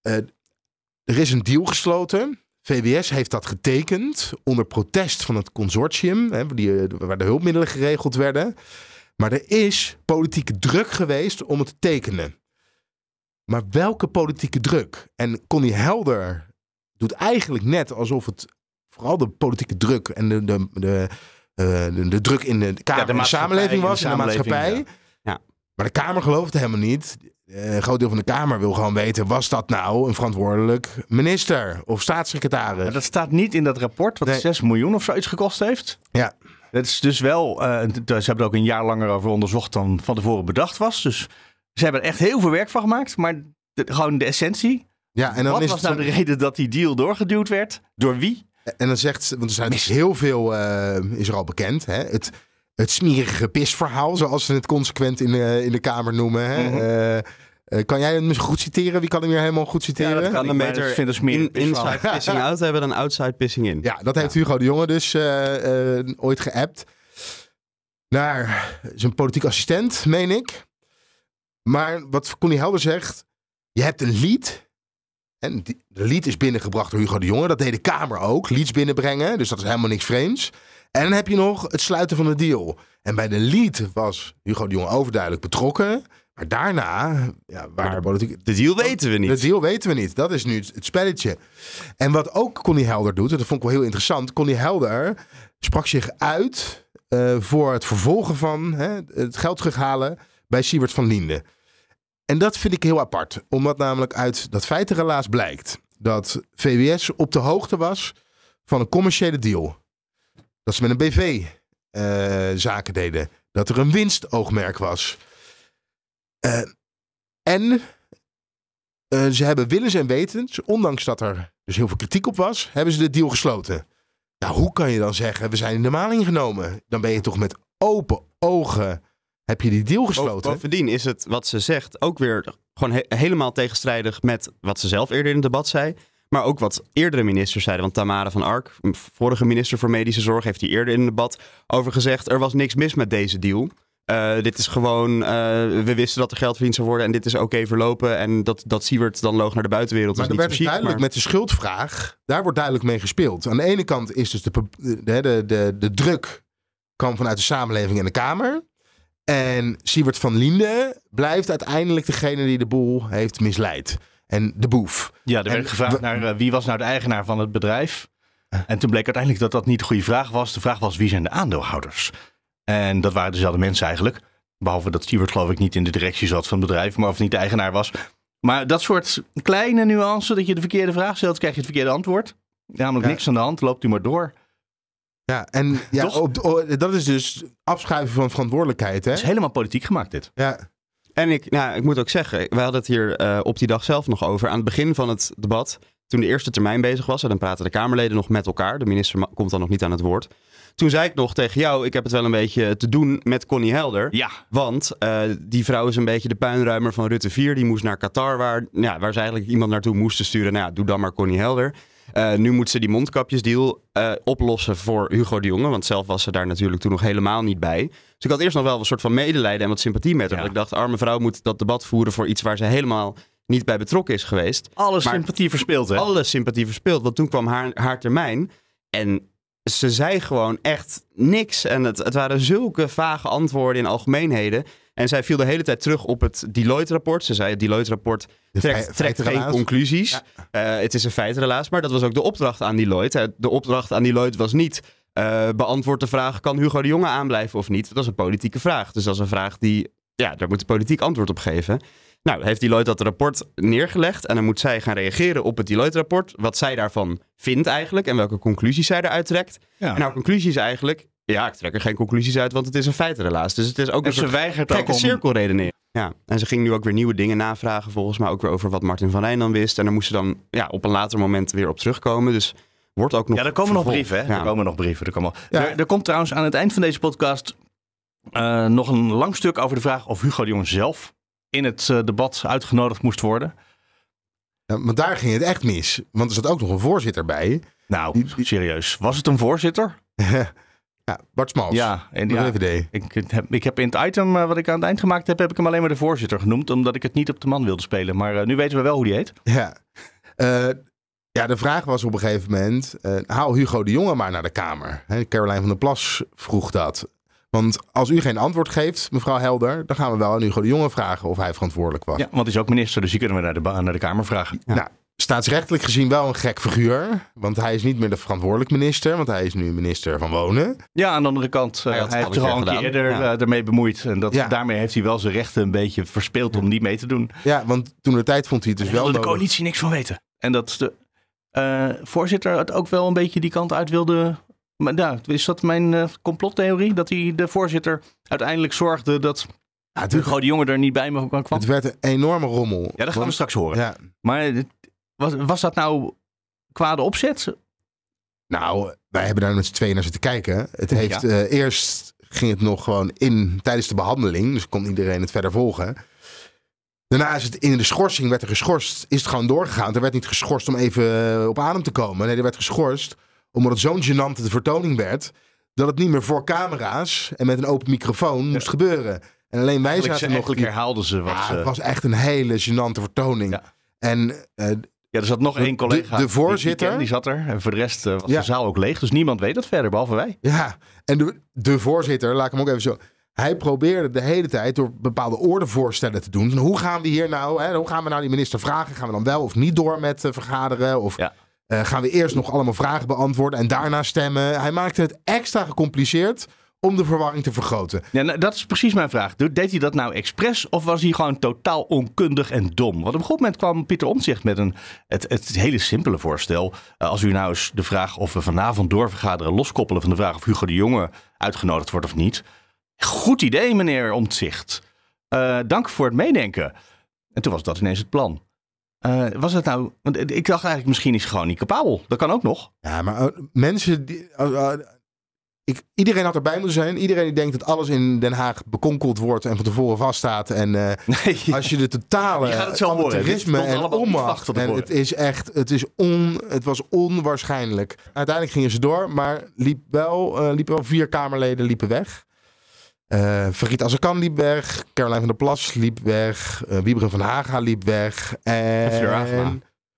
Eh, er is een deal gesloten. VWS heeft dat getekend onder protest van het consortium, hè, die, eh, waar de hulpmiddelen geregeld werden. Maar er is politieke druk geweest om het te tekenen. Maar welke politieke druk? En Connie Helder doet eigenlijk net alsof het vooral de politieke druk en de, de, de, eh, de, de druk in de Kamer Ja, de en de maatschappij, samenleving was, in de maatschappij. ja. Maar de Kamer gelooft het helemaal niet. Eh, een groot deel van de Kamer wil gewoon weten: was dat nou een verantwoordelijk minister of staatssecretaris? Maar dat staat niet in dat rapport wat Nee. 6 miljoen of zoiets gekost heeft. Ja. Dat is dus wel, eh, ze hebben er ook een jaar langer over onderzocht dan van tevoren bedacht was. Dus ze hebben er echt heel veel werk van gemaakt. Maar de- gewoon de essentie. Ja, en dan wat is was nou de reden dat die deal doorgeduwd werd? Door wie? En dan zegt ze, want er zijn heel veel, eh, is er al bekend, hè? Het, het smerige pisverhaal, zoals ze het consequent in de, in de Kamer noemen. Hè? Mhm. Eh, eh, kan jij hem goed citeren? Wie kan hem weer helemaal goed citeren? dat kan maar beter vind in, inside pissing out hebben dan outside pissing in. Ja, dat heeft Hugo de Jonge dus eh, eh, ooit geappt. Naar zijn politiek assistent, meen ik. Maar wat Connie Helder zegt, je hebt een lied. En die, de lied is binnengebracht door Hugo de Jonge. Dat deed de Kamer ook, lieds binnenbrengen. Dus dat is helemaal niks vreemds. En dan heb je nog het sluiten van de deal. En bij de lied was Hugo de Jonge overduidelijk betrokken. Maar daarna, ja, waar Maar de politiek... De deal weten we niet. De deal weten we niet. Dat is nu het, spelletje. En wat ook Connie Helder doet, en dat vond ik wel heel interessant. Connie Helder sprak zich uit eh, voor het vervolgen van hè, het geld terughalen bij Siewert van Linden. En dat vind ik heel apart. Omdat namelijk uit dat feitenrelaas blijkt dat VWS op de hoogte was van een commerciële deal. Dat ze met een BV eh, zaken deden. Dat er een winstoogmerk was. Eh, en eh, ze hebben willens en wetens, ondanks dat er dus heel veel kritiek op was, hebben ze de deal gesloten. Nou, hoe kan je dan zeggen, we zijn in de maling genomen? Dan ben je toch met open ogen, heb je die deal gesloten? Bovendien is het wat ze zegt ook weer gewoon he- helemaal tegenstrijdig met wat ze zelf eerder in het debat zei. Maar ook wat eerdere ministers zeiden. Want Tamara van Ark, vorige minister voor medische zorg, heeft hier eerder in het debat over gezegd: er was niks mis met deze deal. Eh, dit is gewoon, eh, we wisten dat er geld verdiend zou worden en dit is oké verlopen. En dat, dat Siewert dan loog naar de buitenwereld. Maar is niet werd chic, duidelijk maar- met de schuldvraag, daar wordt duidelijk mee gespeeld. Aan de ene kant is dus de, de, de, de, de druk kwam vanuit de samenleving en de Kamer. En Siewert van Liende blijft uiteindelijk degene die de boel heeft misleid. En de boef. Ja, er werd En gevraagd we- naar eh, wie was nou de eigenaar van het bedrijf. En toen bleek uiteindelijk dat dat niet de goede vraag was. De vraag was wie zijn de aandeelhouders? En dat waren dezelfde mensen eigenlijk. Behalve dat Stewart geloof ik niet in de directie zat van het bedrijf, maar of niet de eigenaar was. Maar dat soort kleine nuance, dat je de verkeerde vraag stelt, krijg je het verkeerde antwoord. Namelijk Ja. niks aan de hand, loopt u maar door. Ja, en ja, op, dat is dus afschuiven van verantwoordelijkheid. Hè? Het is helemaal politiek gemaakt dit. Ja, En ik, nou, ik moet ook zeggen, we hadden het hier eh, op die dag zelf nog over. Aan het begin van het debat, toen de eerste termijn bezig was, en dan praten de Kamerleden nog met elkaar. De minister komt dan nog niet aan het woord. Toen zei ik nog tegen jou, ik heb het wel een beetje te doen met Connie Helder. Ja, Want eh, die vrouw is een beetje de puinruimer van Rutte 4. Die moest naar Qatar, waar, ja, waar ze eigenlijk iemand naartoe moesten sturen. Nou ja, doe dan maar Connie Helder. Eh, nu moet ze die mondkapjesdeal oplossen voor Hugo de Jonge. Want zelf was ze daar natuurlijk toen nog helemaal niet bij. Dus ik had eerst nog wel een soort van medelijden en wat sympathie met haar. Ja. Want Ik dacht, arme vrouw moet dat debat voeren voor iets waar ze helemaal niet bij betrokken is geweest. alle sympathie verspeeld hè. Alle sympathie verspeeld. Want toen kwam haar, haar termijn. En ze zei gewoon echt niks. En het, het waren zulke vage antwoorden in algemeenheden. En zij viel de hele tijd terug op het Deloitte-rapport. Ze zei, het Deloitte-rapport trekt, trekt geen conclusies. Eh, het is een feitenrelaas, maar dat was ook de opdracht aan Deloitte. Eh, De opdracht aan Deloitte was niet... eh beantwoord de vraag, kan Hugo de Jonge aanblijven of niet? Dat is een politieke vraag. Dus dat is een vraag die... Ja, daar moet de politiek antwoord op geven. Nou, heeft Deloitte dat rapport neergelegd en dan moet zij gaan reageren op het Deloitte-rapport. Wat zij daarvan vindt eigenlijk en welke conclusies zij eruit trekt. Ja. En haar conclusie is eigenlijk, ja, ik trek er geen conclusies uit, want het is een feitenrelaas. Dus het is ook en een ze weigert gekke om... cirkelredenering. Ja, en ze ging nu ook weer nieuwe dingen navragen, volgens mij ook weer over wat Martin van Rijn dan wist. En daar moest ze dan ja, op een later moment weer op terugkomen. Dus wordt ook nog. Ja, er komen nog brieven, hè? Ja. Er komen nog brieven. Er, komen... Ja. er, er komt trouwens aan het eind van deze podcast eh, nog een lang stuk over de vraag of Hugo de Jong zelf in het eh, debat uitgenodigd moest worden. Ja, maar daar ging het echt mis. Want er zat ook nog een voorzitter bij. Nou, Die- serieus. Was het een voorzitter? ja, Bart Smals. Ja, en de VVD. ik, heb, ik heb in het item eh, wat ik aan het eind gemaakt heb, heb ik hem alleen maar de voorzitter genoemd, omdat ik het niet op de man wilde spelen. Maar eh, nu weten we wel hoe die heet. Ja. Eh, ja, de vraag was op een gegeven moment: eh, haal Hugo de Jonge maar naar de Kamer. Hè, Caroline van der Plas vroeg dat. Want als u geen antwoord geeft, mevrouw Helder, dan gaan we wel aan Hugo de Jonge vragen of hij verantwoordelijk was. Ja, want hij is ook minister, dus die kunnen we naar de, ba- naar de Kamer vragen. Nou, staatsrechtelijk gezien wel een gek figuur. Want hij is niet meer de verantwoordelijk minister, want hij is nu minister van Wonen. Ja, aan de andere kant, eh, Hij hij, had het heeft al zich een al een keer eerder Ja. eh, ermee bemoeid. En dat, Ja. daarmee heeft hij wel zijn rechten een beetje verspeeld om niet mee te doen. Ja, want toen de tijd vond hij het dus wel wilde de nodig. coalitie niks van weten. En dat eh, voorzitter het ook wel een beetje die kant uit wilde. Maar ja, is dat mijn eh, complottheorie? Dat hij de voorzitter uiteindelijk zorgde dat Ja, het, Hugo de Jonge er niet bij me kwam? het werd een enorme rommel. Ja, dat gaan we straks horen. Ja, Maar was, was dat nou kwade opzet? nou, wij hebben daar met z'n tweeën naar zitten kijken. Het heeft Ja. eh, eerst ging het nog gewoon in tijdens de behandeling, dus kon iedereen het verder volgen. Daarna is het in de schorsing werd er geschorst, is het gewoon doorgegaan. Er werd niet geschorst om even eh, op adem te komen. Nee, er werd geschorst omdat het zo'n gênante vertoning werd dat het niet meer voor camera's en met een open microfoon moest gebeuren. En alleen wij zaten nog. eigenlijk herhaalden ze wat Ja, ze... het was echt een hele gênante vertoning. Ja. En eh, Ja, er zat nog één collega. de- voorzitter- Die, die zat er. En voor de rest eh, was Ja. de zaal ook leeg. Dus niemand weet dat verder, behalve wij. Ja, en de, de voorzitter, laat ik hem ook even zo. Hij probeerde de hele tijd door bepaalde ordevoorstellen te doen. Hoe gaan we hier nou, hè, hoe gaan we nou die minister vragen? Gaan we dan wel of niet door met eh, vergaderen? Of Ja. eh, gaan we eerst nog allemaal vragen beantwoorden en daarna stemmen? Hij maakte het extra gecompliceerd om de verwarring te vergroten. Ja, nou, dat is precies mijn vraag. Deed hij dat nou expres of was hij gewoon totaal onkundig en dom? Want op een goed moment kwam Pieter Omtzigt met een, het, het hele simpele voorstel. Eh, als u nou eens de vraag of we vanavond doorvergaderen loskoppelen van de vraag of Hugo de Jonge uitgenodigd wordt of niet. Goed idee, meneer Omtzigt. Eh, dank voor het meedenken. En toen was dat ineens het plan. Eh, was het nou, want ik dacht eigenlijk misschien is hij gewoon niet capabel. Dat kan ook nog. Ja, maar eh, mensen die. ik, iedereen had erbij moeten zijn. Iedereen die denkt dat alles in Den Haag bekonkeld wordt en van tevoren vaststaat. En Nee. als je de totale Je amateurisme stond en onmacht. En het is echt, het, is on, het was onwaarschijnlijk. Uiteindelijk gingen ze door, maar liep wel, eh, liepen wel vier Kamerleden liepen weg. Eh Farid Azarkan liep weg. Caroline van der Plas liep weg. eh Wiebren van Haga liep weg. En, Fleur Agema.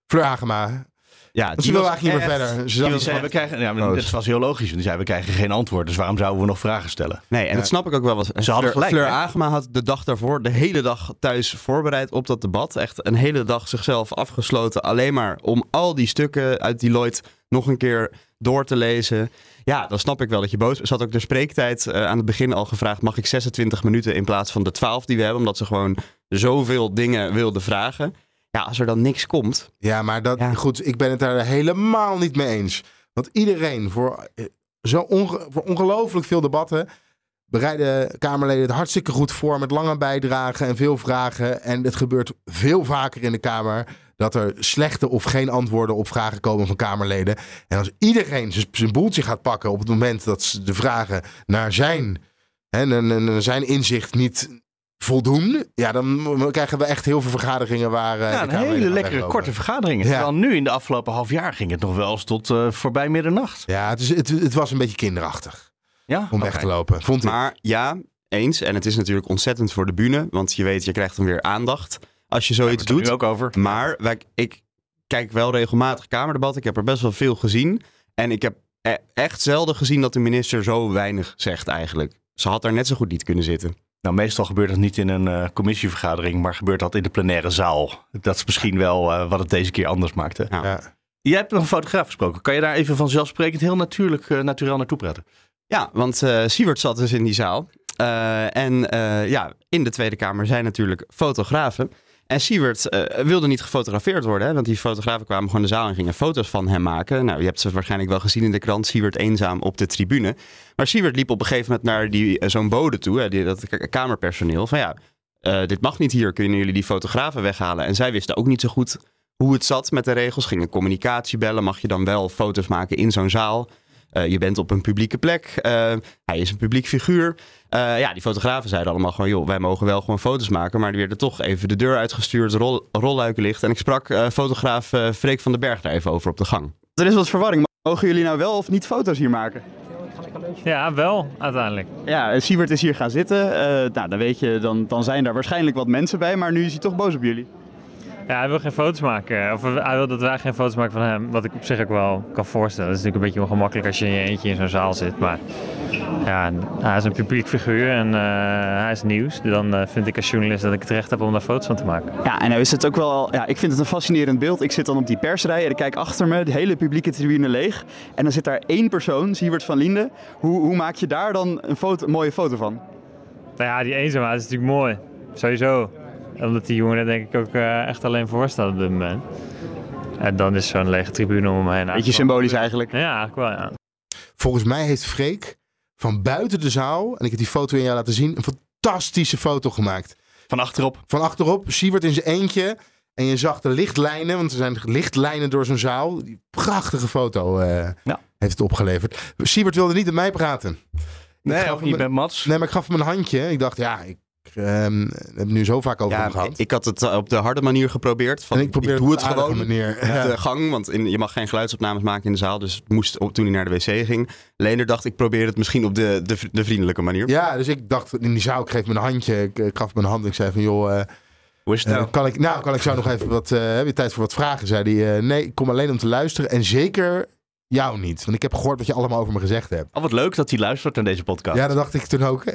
Fleur Agema. Ja, Want ze wil eigenlijk niet meer verder. Ze Die zei, we krijgen, ja, maar Oh. dat was heel logisch. Want die zei, we krijgen geen antwoord. Dus waarom zouden we nog vragen stellen? Nee, en dat snap ik ook wel. Want Ze hadden Fleur, gelijk, Fleur? Agema had de dag daarvoor de hele dag thuis voorbereid op dat debat. Echt een hele dag zichzelf afgesloten. Alleen maar om al die stukken uit Deloitte nog een keer door te lezen. Ja, dan snap ik wel dat je boos had ook de spreektijd eh, aan het begin al gevraagd. Mag ik 26 minuten in plaats van de 12 die we hebben? Omdat ze gewoon zoveel dingen wilde vragen. Ja, als er dan niks komt. Ja, maar dat, Ja. goed, ik ben het daar helemaal niet mee eens. Want iedereen voor, eh, zo onge- voor ongelooflijk veel debatten bereiden Kamerleden het hartstikke goed voor met lange bijdragen en veel vragen. En het gebeurt veel vaker in de Kamer dat er slechte of geen antwoorden op vragen komen van Kamerleden. En als iedereen zijn boeltje gaat pakken op het moment dat ze de vragen naar zijn, hè, naar- naar- naar zijn inzicht niet voldoen, ja, dan krijgen we echt heel veel vergaderingen waar. eh, Ja, de een Kamerleden hele lekkere weglopen. korte vergaderingen. Ja. Terwijl nu in de afgelopen half jaar ging het nog wel eens tot eh, voorbij middernacht. Ja, het, is, het, het was een beetje kinderachtig Ja? om weg te lopen, vond ik. Maar ja, eens. En het is natuurlijk ontzettend voor de bühne. Want je weet, je krijgt dan weer aandacht als je zoiets doet. het ook over. Maar wij, ik kijk wel regelmatig Kamerdebat. Ik heb er best wel veel gezien. En ik heb e- echt zelden gezien dat de minister zo weinig zegt eigenlijk. Ze had daar net zo goed niet kunnen zitten. Nou, meestal gebeurt dat niet in een eh, commissievergadering, maar gebeurt dat in de plenaire zaal. Dat is misschien wel eh, wat het deze keer anders maakte. Ja. Ja. Jij hebt nog een fotograaf gesproken. Kan je daar even vanzelfsprekend heel natuurlijk, uh, natuurlijk naartoe praten? Ja, want uh, Siewert zat dus in die zaal. Uh, en uh, ja, in de Tweede Kamer zijn natuurlijk fotografen. En Siewert uh, wilde niet gefotografeerd worden, hè, want die fotografen kwamen gewoon de zaal en gingen foto's van hem maken. Nou, je hebt ze waarschijnlijk wel gezien in de krant, Siewert eenzaam op de tribune. Maar Siewert liep op een gegeven moment naar die, uh, zo'n bode toe, hè, die, dat kamerpersoneel, van ja, uh, dit mag niet hier, kunnen jullie die fotografen weghalen? En zij wisten ook niet zo goed hoe het zat met de regels, gingen communicatie bellen, mag je dan wel foto's maken in zo'n zaal? Uh, je bent op een publieke plek. Uh, hij is een publiek figuur. Uh, ja, die fotografen zeiden allemaal gewoon... joh, wij mogen wel gewoon foto's maken... maar die werden toch even de deur uitgestuurd, rol, rolluiken licht. En ik sprak uh, fotograaf Freek van den Berg daar even over op de gang. Er is wat verwarring. Mogen jullie nou wel of niet foto's hier maken? Ja, wel, uiteindelijk. Ja, Siebert is hier gaan zitten. nou, dan weet je, dan, dan zijn daar waarschijnlijk wat mensen bij... maar nu is hij toch boos op jullie. Ja, hij wil geen foto's maken. Of hij wil dat wij geen foto's maken van hem. Wat ik op zich ook wel kan voorstellen. Het is natuurlijk een beetje ongemakkelijk als je in je eentje in zo'n zaal zit. Maar Ja, hij is een publiek figuur en eh, hij is nieuws. Dan eh, vind ik als journalist dat ik het recht heb om daar foto's van te maken. Ja, en nou is het ook wel, ja, ik vind het een fascinerend beeld. Ik zit dan op die persrij en ik kijk achter me, de hele publieke tribune leeg. En dan zit daar één persoon, Siewert van Linden. Hoe, hoe maak je daar dan een, foto, een mooie foto van? Nou ja, die eenzaamheid is natuurlijk mooi. Sowieso. Omdat die jongen er denk ik ook eh, echt alleen voor staat op dit moment. En dan is zo'n lege tribune om hem heen. Beetje symbolisch eigenlijk. Ja, eigenlijk wel, ja. Volgens mij heeft Freek van buiten de zaal, en ik heb die foto in jou laten zien, een fantastische foto gemaakt. Van achterop. Van achterop, Siewert in zijn eentje. En je zag de lichtlijnen, want er zijn lichtlijnen door zo'n zaal. Die prachtige foto eh, heeft het opgeleverd. Siewert wilde niet met mij praten. Nee, gaf ook niet met Mats. Nee, maar ik gaf hem een handje. Ik dacht, ja, ik heb het nu zo vaak over Ja, hem gehad. ik had het eh, op de harde manier geprobeerd. Van, En ik probeer doe het het gewoon manier. Ja. de gang. Want in, je mag geen geluidsopnames maken in de zaal. Dus moest op, toen hij naar de wc ging. Leender dacht, ik probeer het misschien op de, de, de vriendelijke manier. Ja, dus ik dacht in die zaal, ik geef me een handje. Ik, ik gaf hem een hand en ik zei van, joh... eh, nou? kan ik, nou, kan ik zo nog even wat... heb je tijd voor wat vragen? Zei hij, nee, ik kom alleen om te luisteren. En zeker jou niet. Want ik heb gehoord wat je allemaal over me gezegd hebt. Oh, wat leuk dat hij luistert naar deze podcast. Ja, dat dacht ik toen ook.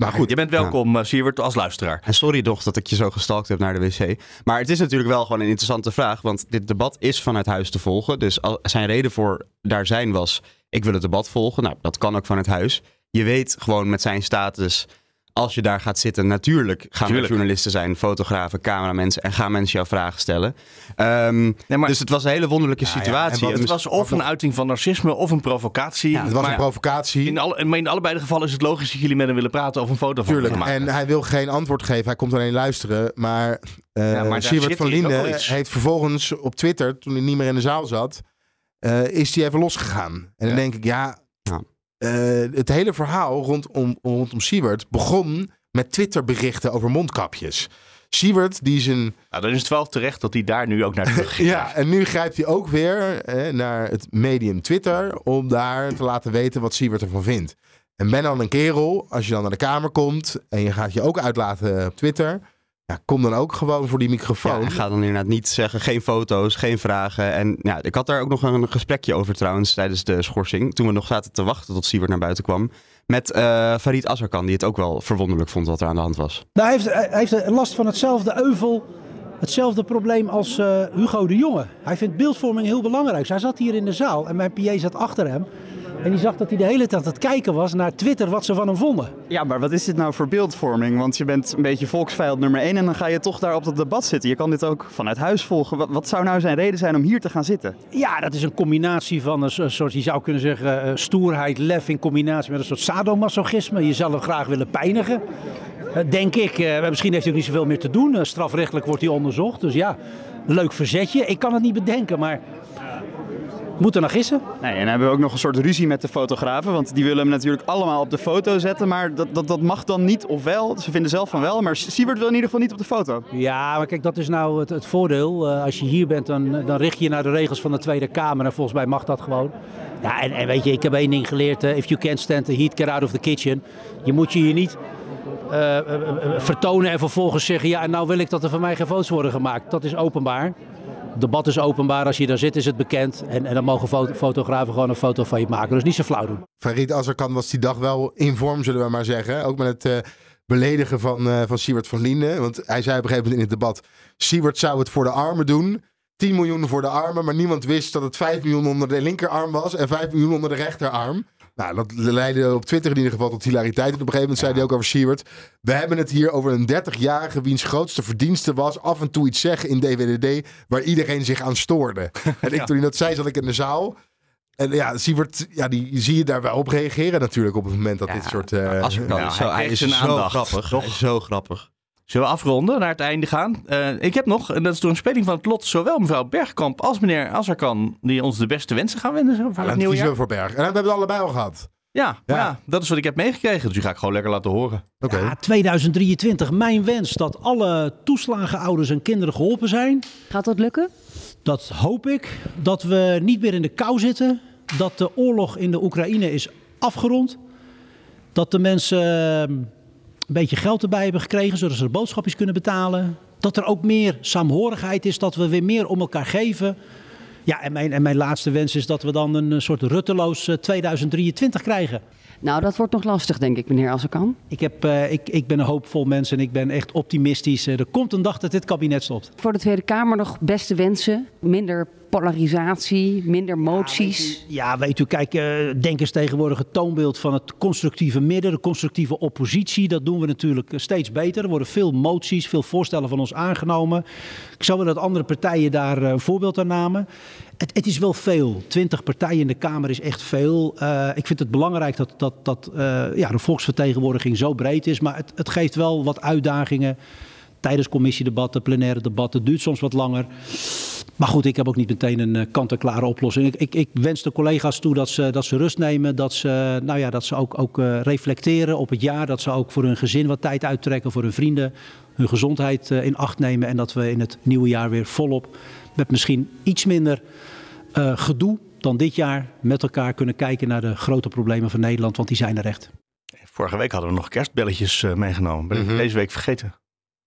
maar goed. Je bent welkom, eh, Siewert, als luisteraar. En sorry toch dat ik je zo gestalkt heb naar de wc. Maar het is natuurlijk wel gewoon een interessante vraag. Want dit debat is vanuit huis te volgen. Dus al- zijn reden voor daar zijn was... ik wil het debat volgen. Nou, dat kan ook vanuit huis. Je weet gewoon met zijn status... als je daar gaat zitten, natuurlijk gaan er journalisten zijn... fotografen, cameramensen en gaan mensen jou vragen stellen. Ehm, Dus het was een hele wonderlijke situatie. het was of een uiting van narcisme of een provocatie. het was Maar een provocatie. In, alle, maar in allebei de gevallen is het logisch dat jullie met hem willen praten of een foto van Tuurlijk. hem maken. En hij wil geen antwoord geven. Hij komt alleen luisteren. Maar, eh Ja, maar daar Siewert zit van Linden iets. heeft vervolgens op Twitter, toen hij niet meer in de zaal zat, eh, is hij even losgegaan. En dan denk ik, ja, eh, het hele verhaal rondom, rondom Siewert begon met Twitterberichten over mondkapjes. Siewert, die zijn... Nou, dan is het wel terecht dat hij daar nu ook naar terug Ja, en nu grijpt hij ook weer eh, naar het medium Twitter om daar te laten weten wat Siewert ervan vindt. En ben dan een kerel, als je dan naar de kamer komt en je gaat je ook uitlaten op Twitter, ja, kom dan ook gewoon voor die microfoon. Ja, en ga dan inderdaad niet zeggen, geen foto's, geen vragen. En ja, ik had daar ook nog een gesprekje over trouwens tijdens de schorsing. Toen we nog zaten te wachten tot Siewert naar buiten kwam. Met eh Farid Azarkan, die het ook wel verwonderlijk vond wat er aan de hand was. Nou, hij, heeft, hij heeft last van hetzelfde euvel, hetzelfde probleem als eh, Hugo de Jonge. Hij vindt beeldvorming heel belangrijk. Hij zat hier in de zaal en mijn PA zat achter hem. En die zag dat hij de hele tijd aan het kijken was naar Twitter wat ze van hem vonden. Ja, maar wat is dit nou voor beeldvorming? Want je bent een beetje volksvijand nummer 1 en dan ga je toch daar op dat debat zitten. Je kan dit ook vanuit huis volgen. Wat, zou nou zijn reden zijn om hier te gaan zitten? Ja, dat is een combinatie van een so- soort, je zou kunnen zeggen, eh, stoerheid, lef in combinatie met een soort sadomasochisme. Jezelf graag willen pijnigen. Eh, Denk ik, Eh, misschien heeft hij ook niet zoveel meer te doen. Strafrechtelijk wordt hij onderzocht. Dus ja, leuk verzetje. Ik kan het niet bedenken, maar moet er naar gissen. Nee, en dan hebben we ook nog een soort ruzie met de fotografen. Want die willen hem natuurlijk allemaal op de foto zetten. Maar dat, dat, dat mag dan niet, of wel. Ze vinden zelf van wel. Maar Siewert wil in ieder geval niet op de foto. Ja, maar kijk, dat is nou het, het voordeel. Eh, als je hier bent, dan, dan richt je je naar de regels van de Tweede Kamer. En volgens mij mag dat gewoon. Ja, en, en weet je, ik heb één ding geleerd. eh, if you can't stand the heat, get out of the kitchen. Je moet je hier niet eh, vertonen en vervolgens zeggen... ja, en nou wil ik dat er van mij geen foto's worden gemaakt. Dat is openbaar. Debat is openbaar. Als je daar zit, is het bekend. En, en dan mogen foto- fotografen gewoon een foto van je maken. Dus niet zo flauw doen. Farid Azarkan was die dag wel in vorm, zullen we maar zeggen. Ook met het eh, beledigen van, eh van Siewert van Linden. Want hij zei op een gegeven moment in het debat... Siewert zou het voor de armen doen. 10 miljoen voor de armen. Maar niemand wist dat het 5 miljoen onder de linkerarm was... en 5 miljoen onder de rechterarm. Nou, dat leidde op Twitter in ieder geval tot hilariteit. En op een gegeven moment zei hij ook over Siewert... We hebben het hier over een 30-jarige wiens grootste verdienste was... af en toe iets zeggen in DWDD waar iedereen zich aan stoorde. En ik, toen hij dat zei, zat ik in de zaal... En ja, Siewert, ja, die zie je daar wel op reageren natuurlijk op het moment dat dit soort... eh, Azarkan Nou, is zo, hij is zo aandacht, grappig. toch? Hij is zo grappig. Zullen we afronden, naar het einde gaan? Eh, ik heb nog, en dat is door een speling van het lot, zowel mevrouw Bergkamp als meneer Azarkan, die ons de beste wensen gaan wensen voor het dan nieuwe kiezen jaar. we voor Berg. En we hebben het allebei al gehad. Ja, Ja. ja. dat is wat ik heb meegekregen, dus die ga ik gewoon lekker laten horen. Oké. Ja, 2023, mijn wens dat alle toeslagenouders en kinderen geholpen zijn. Gaat dat lukken? Dat hoop ik. Dat we niet meer in de kou zitten. Dat de oorlog in de Oekraïne is afgerond. Dat de mensen eh, een beetje geld erbij hebben gekregen, zodat ze de boodschapjes kunnen betalen. Dat er ook meer saamhorigheid is, dat we weer meer om elkaar geven. Ja, en mijn, en mijn laatste wens is dat we dan een eh, soort rutteloos eh, 2023 krijgen. Nou, dat wordt nog lastig, denk ik, meneer Assekan. Ik, heb, eh, ik, ik ben een hoopvol mens en ik ben echt optimistisch. Eh, er komt een dag dat dit kabinet stopt. Voor de Tweede Kamer nog beste wensen. Minder polarisatie, minder moties. Ja, weet u, kijk, eh, denk eens tegenwoordig het toonbeeld van het constructieve midden, de constructieve oppositie. Dat doen we natuurlijk steeds beter. Er worden veel moties, veel voorstellen van ons aangenomen. Ik zou willen dat andere partijen daar een voorbeeld aan namen. Het, het is wel veel. Twintig partijen in de Kamer is echt veel. Eh, ik vind het belangrijk dat, dat, dat eh, ja, de volksvertegenwoordiging zo breed is. Maar het, het geeft wel wat uitdagingen tijdens commissiedebatten, plenaire debatten. Duurt soms wat langer. Maar goed, ik heb ook niet meteen een eh, kant-en-klare oplossing. Ik, ik, wens de collega's toe dat ze, dat ze rust nemen. Dat ze, nou ja, dat ze ook, ook reflecteren op het jaar. Dat ze ook voor hun gezin wat tijd uittrekken. Voor hun vrienden. Hun gezondheid in acht nemen. En dat we in het nieuwe jaar weer volop. Met misschien iets minder eh, gedoe dan dit jaar. Met elkaar kunnen kijken naar de grote problemen van Nederland. Want die zijn er echt. Vorige week hadden we nog kerstbelletjes eh, meegenomen. Ben ik deze week vergeten.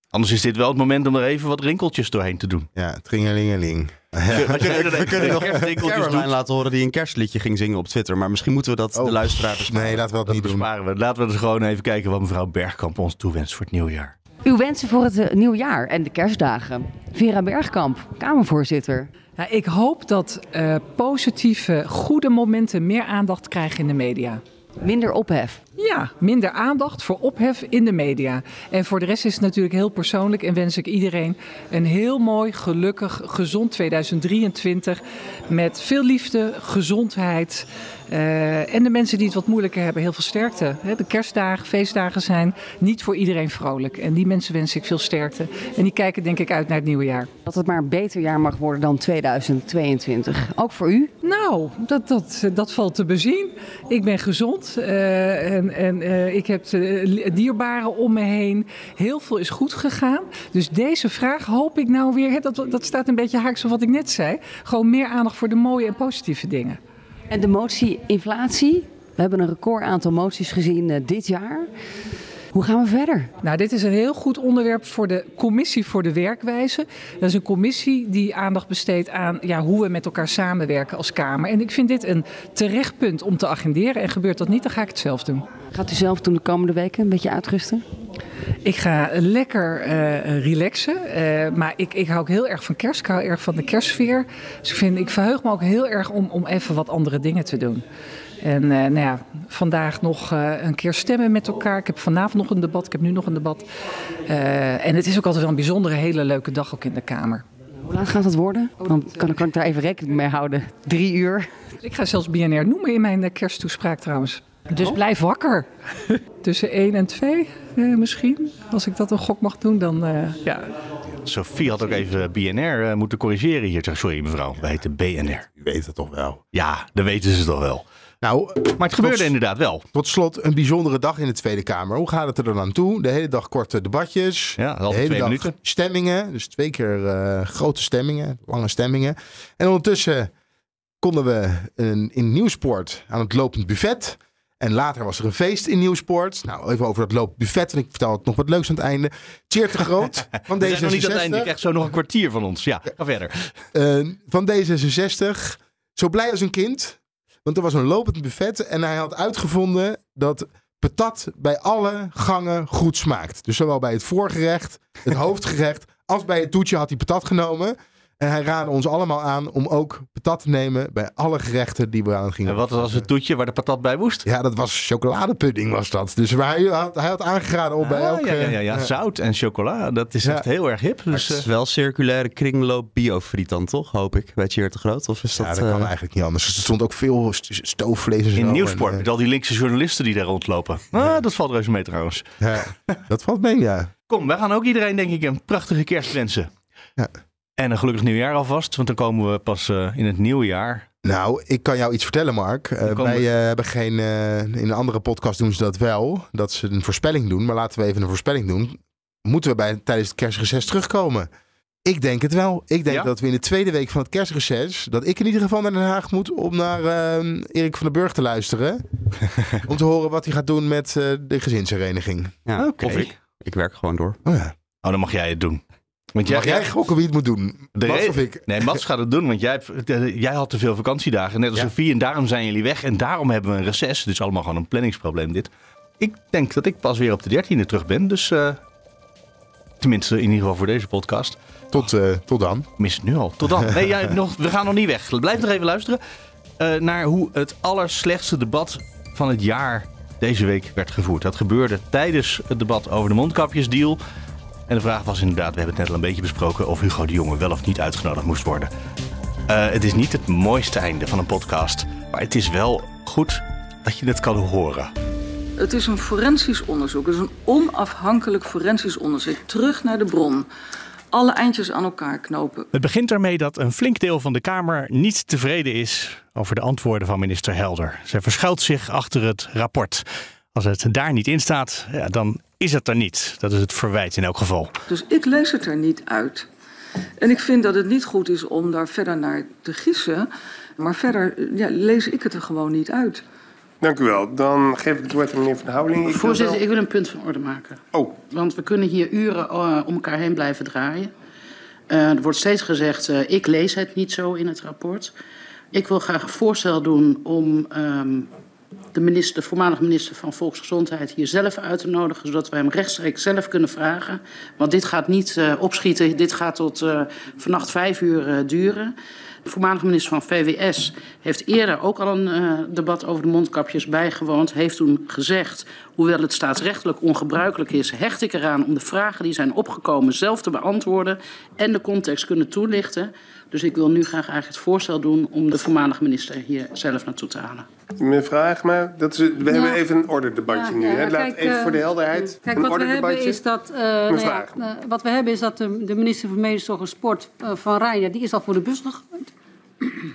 Anders is dit wel het moment om er even wat rinkeltjes doorheen te doen. Ja, tringelingeling. We kunnen nog Caroline doen. laten horen die een kerstliedje ging zingen op Twitter. Maar misschien moeten we dat de luisteraars besparen. Nee, laten we dat, Dat niet doen. besparen we. Laten we dus gewoon even kijken wat mevrouw Bergkamp ons toewenst voor het nieuwjaar. Uw wensen voor het eh, nieuwjaar en de kerstdagen. Vera Bergkamp, Kamervoorzitter. Ja, ik hoop dat eh, positieve, goede momenten meer aandacht krijgen in de media. Minder ophef. Ja, minder aandacht voor ophef in de media. En voor de rest is het natuurlijk heel persoonlijk en wens ik iedereen een heel mooi, gelukkig, gezond 2023. Met veel liefde, gezondheid. Eh, en de mensen die het wat moeilijker hebben, heel veel sterkte. De kerstdagen, feestdagen zijn niet voor iedereen vrolijk. En die mensen wens ik veel sterkte. En die kijken denk ik uit naar het nieuwe jaar. Dat het maar een beter jaar mag worden dan 2022. Ook voor u? Nou, dat, dat, dat valt te bezien. Ik ben gezond eh, en, en eh, ik heb dierbaren om me heen. Heel veel is goed gegaan. Dus deze vraag hoop ik nou weer, hè, dat, dat staat een beetje haaks op wat ik net zei. Gewoon meer aandacht voor de mooie en positieve dingen. En de motie inflatie. We hebben een record aantal moties gezien eh, dit jaar. Hoe gaan we verder? Nou, dit is een heel goed onderwerp voor de Commissie voor de Werkwijze. Dat is een commissie die aandacht besteedt aan ja, hoe we met elkaar samenwerken als Kamer. En ik vind dit een terecht punt om te agenderen. En gebeurt dat niet, dan ga ik het zelf doen. Gaat u zelf toen de komende weken een beetje uitrusten? Ik ga lekker eh, relaxen. eh, maar ik, ik hou ook heel erg van kerst. Ik hou erg van de kerstsfeer. Dus ik, vind, ik verheug me ook heel erg om, om even wat andere dingen te doen. En eh, nou ja, vandaag nog een keer stemmen met elkaar. Ik heb vanavond nog een debat. Ik heb nu nog een debat. En het is ook altijd wel een bijzondere, hele leuke dag ook in de Kamer. Hoe laat gaat het worden? Dan kan, kan ik daar even rekening mee houden. Drie uur. Ik ga zelfs BNR noemen in mijn kersttoespraak trouwens. Dus blijf wakker. Tussen 1 en 2 eh, misschien. Als ik dat een gok mag doen, dan eh, ja. Sophie had ook even BNR eh, moeten corrigeren hier. Sorry mevrouw, wij heten BNR. U weet het toch wel. Ja, dat weten ze toch wel. Nou, Maar het gebeurde inderdaad wel. Tot slot een bijzondere dag in de Tweede Kamer. Hoe gaat het er dan aan toe? De hele dag korte debatjes. Ja, de altijd hele twee dag minuten. stemmingen. Dus twee keer eh, grote stemmingen, lange stemmingen. En ondertussen konden we een, in Nieuwsport aan het lopend buffet. En later was er een feest in Nieuwsport. Nou, even over dat lopend buffet. En ik vertel het nog wat leuks aan het einde. Tjeerd de Groot van We zijn nog niet aan het einde. Je D66. krijgt zo nog een kwartier van ons. Ja, ga verder. Eh, van D66. Zo blij als een kind. Want er was een lopend buffet. En hij had uitgevonden dat patat bij alle gangen goed smaakt. Dus zowel bij het voorgerecht, het hoofdgerecht. als bij het toetje had hij patat genomen. En hij raadde ons allemaal aan om ook patat te nemen bij alle gerechten die we aan gingen. En wat was het toetje waar de patat bij moest? Ja, dat was chocoladepudding was dat. Dus waar hij, had, hij had aangeraden om bij Ah, elke... ja, ja, ja, ja. Zout en chocola, dat is Ja. echt heel erg hip. Dus, het is eh, wel circulaire kringloop biofriet dan toch, hoop ik, bij Tjeerd de Groot? Of is dat... Ja, dat kan eh, eigenlijk niet anders. Er stond ook veel st- stoofvlees en zo. in En, Nieuwsport, eh, met al die linkse journalisten die daar rondlopen. Ah, dat valt reuze mee trouwens. ja, dat valt mee, ja. Kom, wij gaan ook iedereen denk ik een prachtige kerst wensen. Ja. En een gelukkig nieuwjaar alvast, want dan komen we pas eh, in het nieuwe jaar. Nou, ik kan jou iets vertellen, Mark. Eh, wij we- eh, hebben geen. eh, in een andere podcast doen ze dat wel. Dat ze een voorspelling doen. Maar laten we even een voorspelling doen. Moeten we bij, tijdens het kerstreces terugkomen? Ik denk het wel. Ik denk Ja? dat we in de tweede week van het kerstreces. dat ik in ieder geval naar Den Haag moet om naar eh, Erik van den Burg te luisteren. om te horen wat hij gaat doen met eh, de gezinshereniging. Ja, Oké. Of ik. Ik werk gewoon door. Oh ja. Oh, dan mag jij het doen. Want Mag jij gokken wie het moet doen? De Mats of ik? Nee, Mats gaat het doen, want jij, jij had te veel vakantiedagen, net als Ja. Sofie. En daarom zijn jullie weg en daarom hebben we een reces. Dus allemaal gewoon een planningsprobleem dit. Ik denk dat ik pas weer op de 13e terug ben. Dus eh, tenminste in ieder geval voor deze podcast. Tot, eh, tot dan. Mis het nu al. Tot dan. Nee, jij, nog, we gaan nog niet weg. Blijf nog even luisteren eh, naar hoe het allerslechtste debat van het jaar deze week werd gevoerd. Dat gebeurde tijdens het debat over de mondkapjesdeal. En de vraag was inderdaad, we hebben het net al een beetje besproken... of Hugo de Jonge wel of niet uitgenodigd moest worden. Eh, het is niet het mooiste einde van een podcast. Maar het is wel goed dat je het kan horen. Het is een forensisch onderzoek. Het is een onafhankelijk forensisch onderzoek. Terug naar de bron. Alle eindjes aan elkaar knopen. Het begint ermee dat een flink deel van de Kamer niet tevreden is over de antwoorden van minister Helder. Zij verschuilt zich achter het rapport. Als het daar niet in staat, ja, dan is het er niet. Dat is het verwijt in elk geval. Dus ik lees het er niet uit. En ik vind dat het niet goed is om daar verder naar te gissen. Maar verder ja, lees ik het er gewoon niet uit. Dank u wel. Dan geef ik het woord aan meneer Van Houweling. Ik Voorzitter, wel- ik wil een punt van orde maken. Oh. Want we kunnen hier uren eh, om elkaar heen blijven draaien. Eh, er wordt steeds gezegd, eh, ik lees het niet zo in het rapport. Ik wil graag een voorstel doen om ehm, de, minister, voormalig minister van Volksgezondheid hier zelf uit te nodigen, zodat we hem rechtstreeks zelf kunnen vragen. Want dit gaat niet eh, opschieten, dit gaat tot eh, vannacht vijf uur eh, duren. De voormalige minister van VWS heeft eerder ook al een debat over de mondkapjes bijgewoond. Heeft toen gezegd, hoewel het staatsrechtelijk ongebruikelijk is, hecht ik eraan om de vragen die zijn opgekomen zelf te beantwoorden en de context kunnen toelichten. Dus ik wil nu graag eigenlijk het voorstel doen om de voormalige minister hier zelf naartoe te halen. Mevrouw Agema, dat is, we Ja. hebben even een orderdebatje Ja, nu. hè. Laat kijk, even eh, voor de helderheid. Kijk, een wat we hebben orderdebatje. is dat, eh, nou ja, eh, wat we hebben is dat de, de minister van Medisch Zorg en Sport eh, van Rijn, die is al voor de bus gegooid.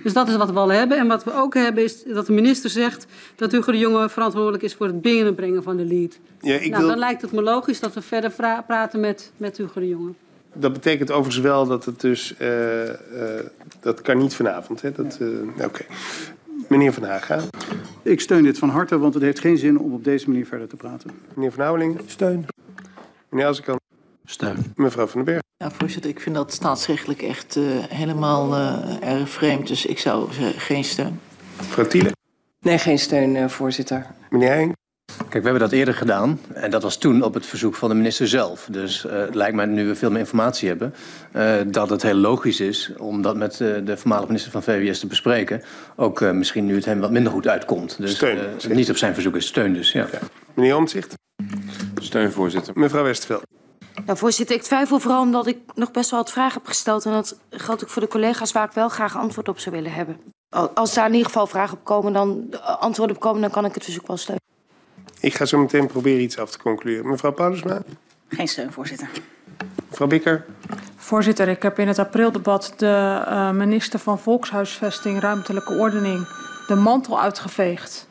Dus dat is wat we al hebben. En wat we ook hebben is dat de minister zegt dat Hugo de Jonge verantwoordelijk is voor het binnenbrengen van de lead. Ja, ik nou, wil- dan lijkt het me logisch dat we verder praten met, met Hugo de Jonge. Dat betekent overigens wel dat het dus... eh, eh, dat kan niet vanavond, hè? Dat, eh, Oké. Meneer Van Haga. Ik steun dit van harte, want het heeft geen zin om op deze manier verder te praten. Meneer Van Houweling. Steun. Meneer Azarkan. Steun. Mevrouw Van den Berg. Ja, voorzitter, ik vind dat staatsrechtelijk echt eh, helemaal eh, erg vreemd. Dus ik zou geen steun. Mevrouw Thiele. Nee, geen steun, eh, voorzitter. Meneer Heijn. Kijk, we hebben dat eerder gedaan. En dat was toen op het verzoek van de minister zelf. Dus eh, het lijkt mij, nu we veel meer informatie hebben, eh, dat het heel logisch is om dat met eh, de voormalige minister van VWS te bespreken. Ook eh, misschien nu het hem wat minder goed uitkomt. Dus Steun, eh, niet op zijn verzoek is steun dus, ja. Meneer Omtzigt. Steun, voorzitter. Mevrouw Westerveld. Nou, voorzitter, ik twijfel vooral omdat ik nog best wel wat vragen heb gesteld. En dat geldt ook voor de collega's waar ik wel graag antwoord op zou willen hebben. Al- Als daar in ieder geval vragen op komen, dan antwoorden op komen, dan kan ik het verzoek wel steunen. Ik ga zo meteen proberen iets af te concluderen. Mevrouw Paulusma. Geen steun, voorzitter. Mevrouw Bikker. Voorzitter, ik heb in het aprildebat de eh, minister van Volkshuisvesting, Ruimtelijke Ordening, de mantel uitgeveegd.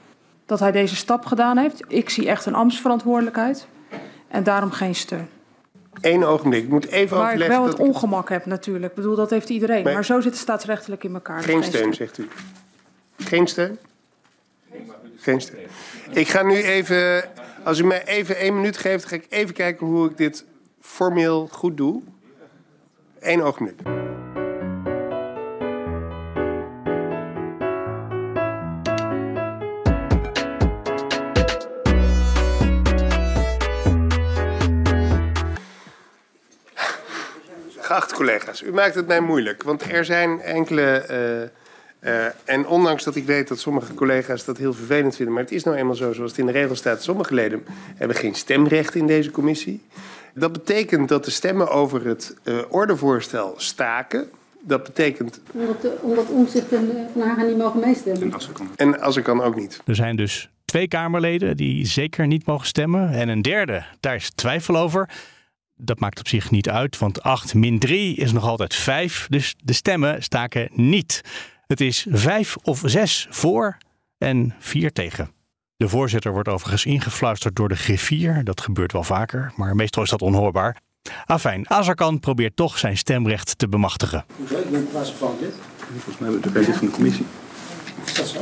Dat hij deze stap gedaan heeft. Ik zie echt een ambtsverantwoordelijkheid en daarom geen steun. Eén ogenblik. Ik moet even Waar ik overleggen. wel het dat ik- ongemak heb natuurlijk. Ik bedoel, dat heeft iedereen. Nee. Maar zo zit het staatsrechtelijk in elkaar. Geen steun, zegt u. Geen steun? Geen steun. Ik ga nu even, als u mij even één minuut geeft, ga ik even kijken hoe ik dit formeel goed doe. Eén ogenblik. Geachte collega's, u maakt het mij moeilijk, want er zijn enkele. eh, eh, en ondanks dat ik weet dat sommige collega's dat heel vervelend vinden, maar het is nou eenmaal zo zoals het in de regel staat. Sommige leden hebben geen stemrecht in deze commissie. Dat betekent dat de stemmen over het eh, ordevoorstel staken. Dat betekent. Omdat, de, omdat Omtzigt en eh, Van Hagen niet mogen meestemmen. En als ik kan ook niet. Er zijn dus twee Kamerleden die zeker niet mogen stemmen. En een derde, daar is twijfel over. Dat maakt op zich niet uit, want 8 min 3 is nog altijd 5. Dus de stemmen staken niet. Het is 5 of 6 voor en 4 tegen. De voorzitter wordt overigens ingefluisterd door de griffier. Dat gebeurt wel vaker, maar meestal is dat onhoorbaar. Afijn, Azarkan probeert toch zijn stemrecht te bemachtigen. Ik ben plaatsvervangend lid. Volgens mij ben ik lid van de commissie. Dat,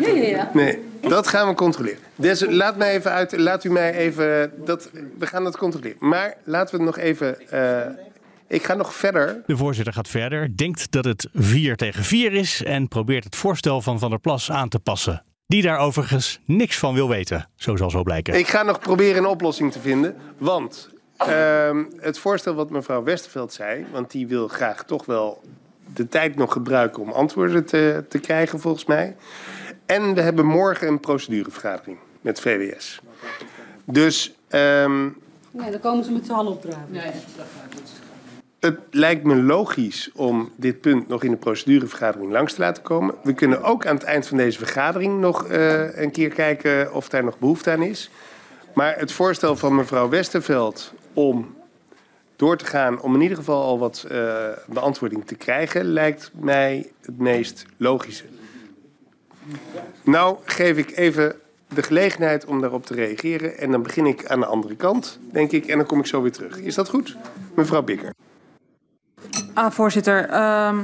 Ja, ja, ja. nee, dat gaan we controleren. Dus laat, mij even uit, laat u mij even... Dat, we gaan dat controleren. Maar laten we het nog even... eh, ik ga nog verder. De voorzitter gaat verder, denkt dat het 4 tegen 4 is en probeert het voorstel van Van der Plas aan te passen. Die daar overigens niks van wil weten, zo zal zo blijken. Ik ga nog proberen een oplossing te vinden. Want ehm, het voorstel wat mevrouw Westerveld zei... want die wil graag toch wel de tijd nog gebruiken om antwoorden te, te krijgen, volgens mij. En we hebben morgen een procedurevergadering met VWS. Dus ehm, Nee, dan komen ze met z'n allen opdragen. Het lijkt me logisch om dit punt nog in de procedurevergadering langs te laten komen. We kunnen ook aan het eind van deze vergadering nog eh, een keer kijken of daar nog behoefte aan is. Maar het voorstel van mevrouw Westerveld om door te gaan om in ieder geval al wat eh, beantwoording te krijgen, lijkt mij het meest logische. Nou geef ik even de gelegenheid om daarop te reageren en dan begin ik aan de andere kant, denk ik, en dan kom ik zo weer terug. Is dat goed? Mevrouw Bikker. Ah, voorzitter. ehm,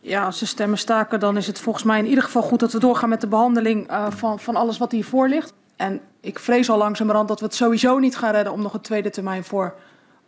ja, als de stemmen staken, dan is het volgens mij in ieder geval goed dat we doorgaan met de behandeling eh, van, van alles wat hiervoor ligt. En ik vrees al langzamerhand dat we het sowieso niet gaan redden om nog een tweede termijn voor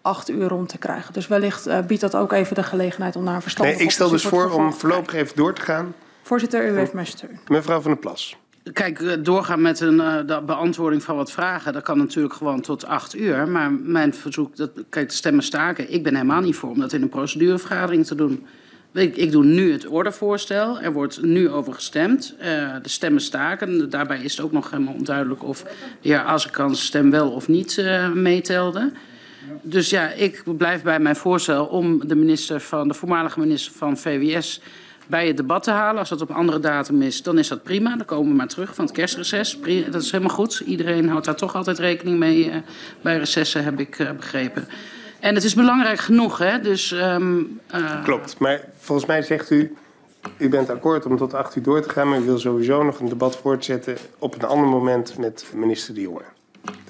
acht uur rond te krijgen. Dus wellicht eh, biedt dat ook even de gelegenheid om naar een Nee, verstandig ik stel dus voor om voorlopig even door te gaan. Voorzitter, u heeft mijn steun. Mevrouw van der Plas. Kijk, eh, doorgaan met een eh, de beantwoording van wat vragen, dat kan natuurlijk gewoon tot acht uur. Maar mijn verzoek, dat, de stemmen staken, ik ben helemaal niet voor om dat in een procedurevergadering te doen. Ik, ik doe nu het ordevoorstel, er wordt nu over gestemd. Eh, de stemmen staken, daarbij is het ook nog helemaal onduidelijk of de heer Azekans stem wel of niet eh, meetelde. Dus ja, ik blijf bij mijn voorstel om de, minister van, de voormalige minister van VWS bij het debat te halen. Als dat op een andere datum is, dan is dat prima. Dan komen we maar terug van het kerstreces. Dat is helemaal goed. Iedereen houdt daar toch altijd rekening mee eh, bij recessen, heb ik eh, begrepen. En het is belangrijk genoeg, hè? Dus, ehm, eh, Klopt, maar volgens mij zegt u... U bent akkoord om tot acht uur door te gaan... maar u wil sowieso nog een debat voortzetten... op een ander moment met minister De Jonge.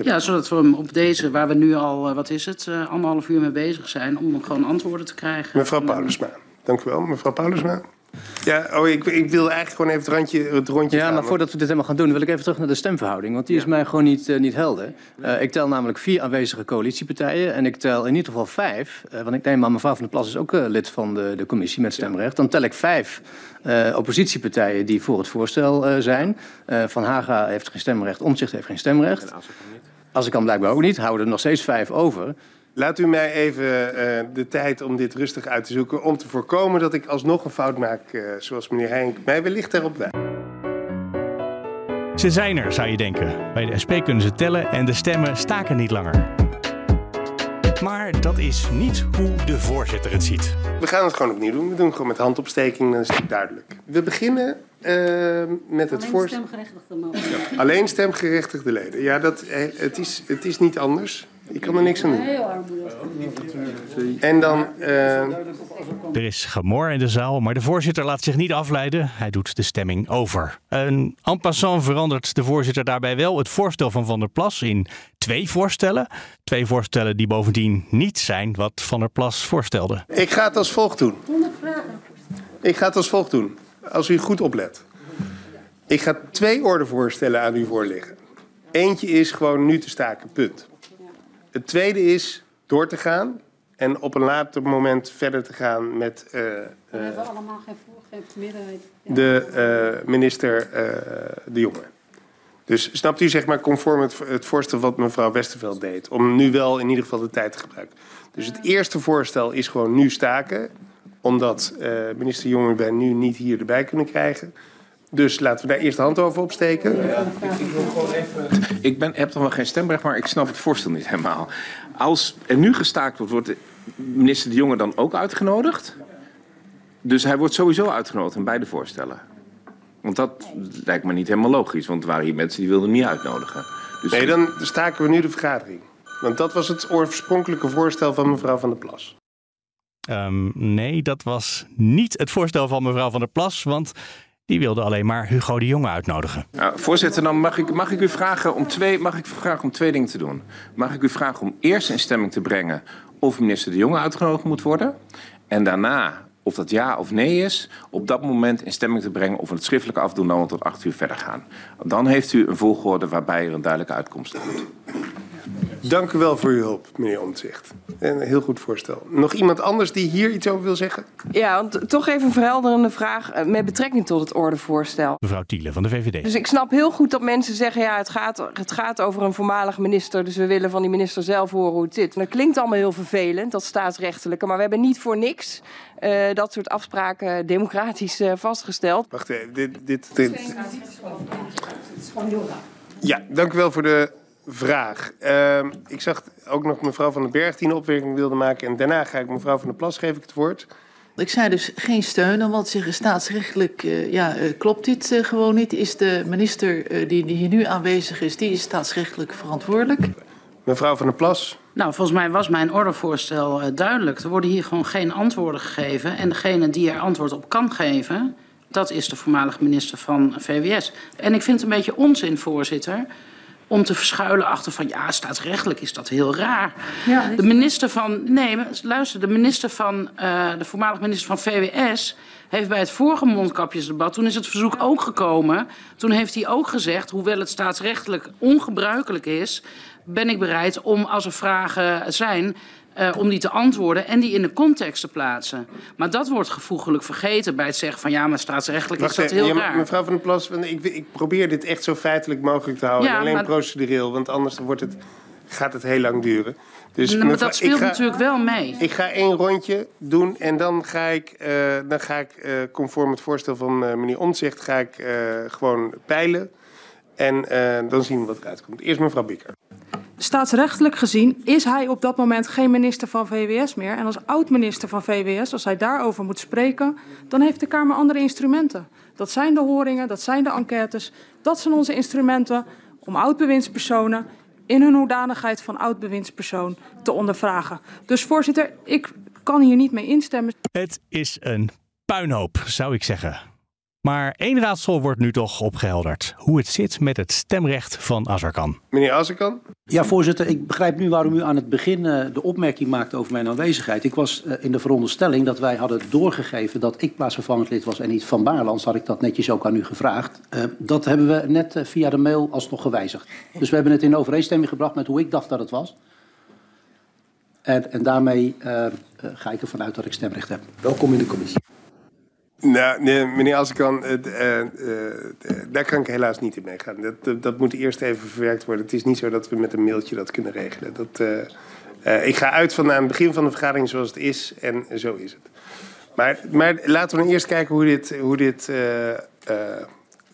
Ja, zodat we hem op deze, waar we nu al, wat is het, anderhalf uur mee bezig zijn, om gewoon antwoorden te krijgen. Mevrouw Paulusma. Dank u wel, mevrouw Paulusma. Ja, oh, ik, ik wil eigenlijk gewoon even het, randje, het rondje Ja, gaan, maar voordat we dit helemaal gaan doen, wil ik even terug naar de stemverhouding. Want die is mij gewoon niet, eh, niet helder. Eh, ik tel namelijk vier aanwezige coalitiepartijen. En ik tel in ieder geval vijf. eh, want ik neem aan, mevrouw van der Plas is ook lid van de, de commissie met stemrecht. Dan tel ik vijf eh, oppositiepartijen die voor het voorstel eh, zijn. Eh, van Haga heeft geen stemrecht, Omtzigt heeft geen stemrecht. Als ik kan blijkbaar ook niet, houden er nog steeds vijf over. Laat u mij even eh, de tijd om dit rustig uit te zoeken... om te voorkomen dat ik alsnog een fout maak... eh, zoals meneer Heink mij wellicht daarop wijst. Ze zijn er, zou je denken. Bij de SP kunnen ze tellen en de stemmen staken niet langer. Maar dat is niet hoe de voorzitter het ziet. We gaan het gewoon opnieuw doen. We doen het gewoon met handopsteking, dan is het duidelijk. We beginnen eh, met het Alleen voorstel... stemgerechtigde mogen. Alleen stemgerechtigde leden. Ja, dat, het, is, het is niet anders. Ik kan er niks aan doen. Heel armoedig. En dan... eh, Er is gemor in de zaal, maar de voorzitter laat zich niet afleiden. Hij doet de stemming over. En en passant verandert de voorzitter daarbij wel het voorstel van Van der Plas in twee voorstellen. Twee voorstellen die bovendien niet zijn wat Van der Plas voorstelde. ik ga het als volgt doen. 100 vragen. Ik ga het als volgt doen. Als u goed oplet. Ik ga twee ordevoorstellen aan u voorleggen. Eentje is gewoon nu te staken, punt. Het tweede is door te gaan en op een later moment verder te gaan met eh, We eh, hebben allemaal geen, voor, geen meerderheid. Ja. de eh, minister eh, De Jonge. Dus snapt u zeg maar conform het, het voorstel wat mevrouw Westerveld deed. Om nu wel in ieder geval de tijd te gebruiken. Dus het eerste voorstel is gewoon nu staken. Omdat eh, minister Jonge wij nu niet hier erbij kunnen krijgen. Dus laten we daar eerst de hand over opsteken. Ik ben, heb dan wel geen stemrecht, maar ik snap het voorstel niet helemaal. Als er nu gestaakt wordt, wordt de minister De Jonge dan ook uitgenodigd? Dus hij wordt sowieso uitgenodigd in beide voorstellen. Want dat lijkt me niet helemaal logisch, want er waren hier mensen die wilden hem niet uitnodigen. Dus Nee, dan staken we nu de vergadering. Want dat was het oorspronkelijke voorstel van mevrouw Van der Plas. Ehm, nee, dat was niet het voorstel van mevrouw Van der Plas, want die wilde alleen maar Hugo de Jonge uitnodigen. Nou, voorzitter, dan mag ik, mag ik u vragen om twee, mag ik vragen om twee dingen te doen. Mag ik u vragen om eerst in stemming te brengen of minister De Jonge uitgenodigd moet worden. En daarna of dat ja of nee is, op dat moment in stemming te brengen of we het schriftelijk afdoen dan tot acht uur verder gaan. Dan heeft u een volgorde waarbij er een duidelijke uitkomst komt. Dank u wel voor uw hulp, meneer Omtzigt. Een heel goed voorstel. Nog iemand anders die hier iets over wil zeggen? Ja, want toch even een verhelderende vraag eh, met betrekking tot het ordevoorstel. Mevrouw Tiele van de VVD. Dus ik snap heel goed dat mensen zeggen, ja, het gaat, het gaat over een voormalig minister, dus we willen van die minister zelf horen hoe het zit. En dat klinkt allemaal heel vervelend, dat staatsrechtelijke, maar we hebben niet voor niks uh, dat soort afspraken democratisch uh, vastgesteld. Wacht even, dit... dit, dit. Het is gewoon heel raar. Ja, dank u wel voor de vraag. Uh, ik zag ook nog mevrouw Van den Berg die een opmerking wilde maken. En daarna ga ik mevrouw Van der Plas geef ik het woord. Ik zei dus geen steun, want zeggen staatsrechtelijk uh, ja, uh, klopt dit uh, gewoon niet. Is de minister die, die hier nu aanwezig is, die is staatsrechtelijk verantwoordelijk. Mevrouw Van der Plas. Nou, volgens mij was mijn ordevoorstel duidelijk. Er worden hier gewoon geen antwoorden gegeven. En degene die er antwoord op kan geven, dat is de voormalige minister van VWS. En ik vind het een beetje onzin, voorzitter om te verschuilen achter van ja, staatsrechtelijk is dat heel raar. Ja, de minister van, nee, luister, de minister van, uh, de voormalige minister van VWS heeft bij het vorige mondkapjesdebat, toen is het verzoek ook gekomen, toen heeft hij ook gezegd, hoewel het staatsrechtelijk ongebruikelijk is, ben ik bereid om als er vragen zijn uh, om die te antwoorden en die in de context te plaatsen. Maar dat wordt gevoegelijk vergeten bij het zeggen van ja, maar staatsrechtelijk Wacht, is dat heel ja, raar. Mevrouw van der Plas, ik, ik, probeer dit echt zo feitelijk mogelijk te houden. Ja, alleen maar... procedureel, want anders wordt het, gaat het heel lang duren. Dus nou, maar dat speelt ga, natuurlijk wel mee. Ik ga één rondje doen en dan ga ik, uh, dan ga ik uh, conform het voorstel van meneer Omtzigt, ga ik gewoon peilen. En dan zien we wat eruit komt. Eerst mevrouw Bikker. Staatsrechtelijk gezien is hij op dat moment geen minister van VWS meer. En als oud-minister van VWS, als hij daarover moet spreken, dan heeft de Kamer andere instrumenten. Dat zijn de horingen, dat zijn de enquêtes. Dat zijn onze instrumenten om oud-bewindspersonen in hun hoedanigheid van oud-bewindspersoon te ondervragen. Dus voorzitter, ik kan hier niet mee instemmen. Het is een puinhoop, zou ik zeggen. Maar één raadsel wordt nu toch opgehelderd. Hoe het zit met het stemrecht van Azarkan. Meneer Azarkan? Ja, voorzitter. Ik begrijp nu waarom u aan het begin uh, de opmerking maakte over mijn aanwezigheid. Ik was uh, in de veronderstelling dat wij hadden doorgegeven dat ik plaatsvervangend lid was en niet Van Baarlands. Had ik dat netjes ook aan u gevraagd. Uh, dat hebben we net via de mail alsnog gewijzigd. Dus we hebben het in overeenstemming gebracht met hoe ik dacht dat het was. En, en daarmee ga ik ervan uit dat ik stemrecht heb. Welkom in de commissie. Nou, nee, meneer Assekan, uh, uh, daar kan ik helaas niet in meegaan. Dat, dat moet eerst even verwerkt worden. Het is niet zo dat we met een mailtje dat kunnen regelen. Dat, ik ga uit van aan het begin van de vergadering zoals het is en zo is het. Maar, maar laten we eerst kijken hoe dit, hoe dit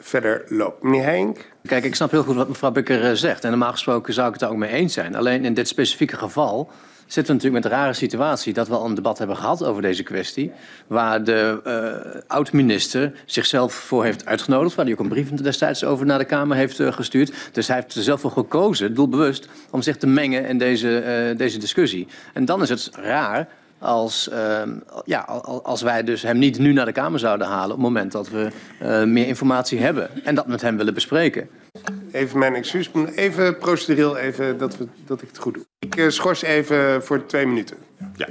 verder loopt. Meneer Heink? Kijk, ik snap heel goed wat mevrouw Bukker zegt. En normaal gesproken zou ik het daar ook mee eens zijn. Alleen in dit specifieke geval zitten we natuurlijk met een rare situatie dat we al een debat hebben gehad over deze kwestie. Waar de uh, oud-minister zichzelf voor heeft uitgenodigd. Waar hij ook een brief destijds over naar de Kamer heeft uh, gestuurd. Dus hij heeft er zelf voor gekozen, doelbewust, om zich te mengen in deze, deze discussie. En dan is het raar als, uh, ja, als wij dus hem niet nu naar de Kamer zouden halen op het moment dat we uh, meer informatie hebben en dat met hem willen bespreken. Even mijn excuus, even procedureel even dat, we, dat ik het goed doe. Ik uh, schors even voor twee minuten. Ja.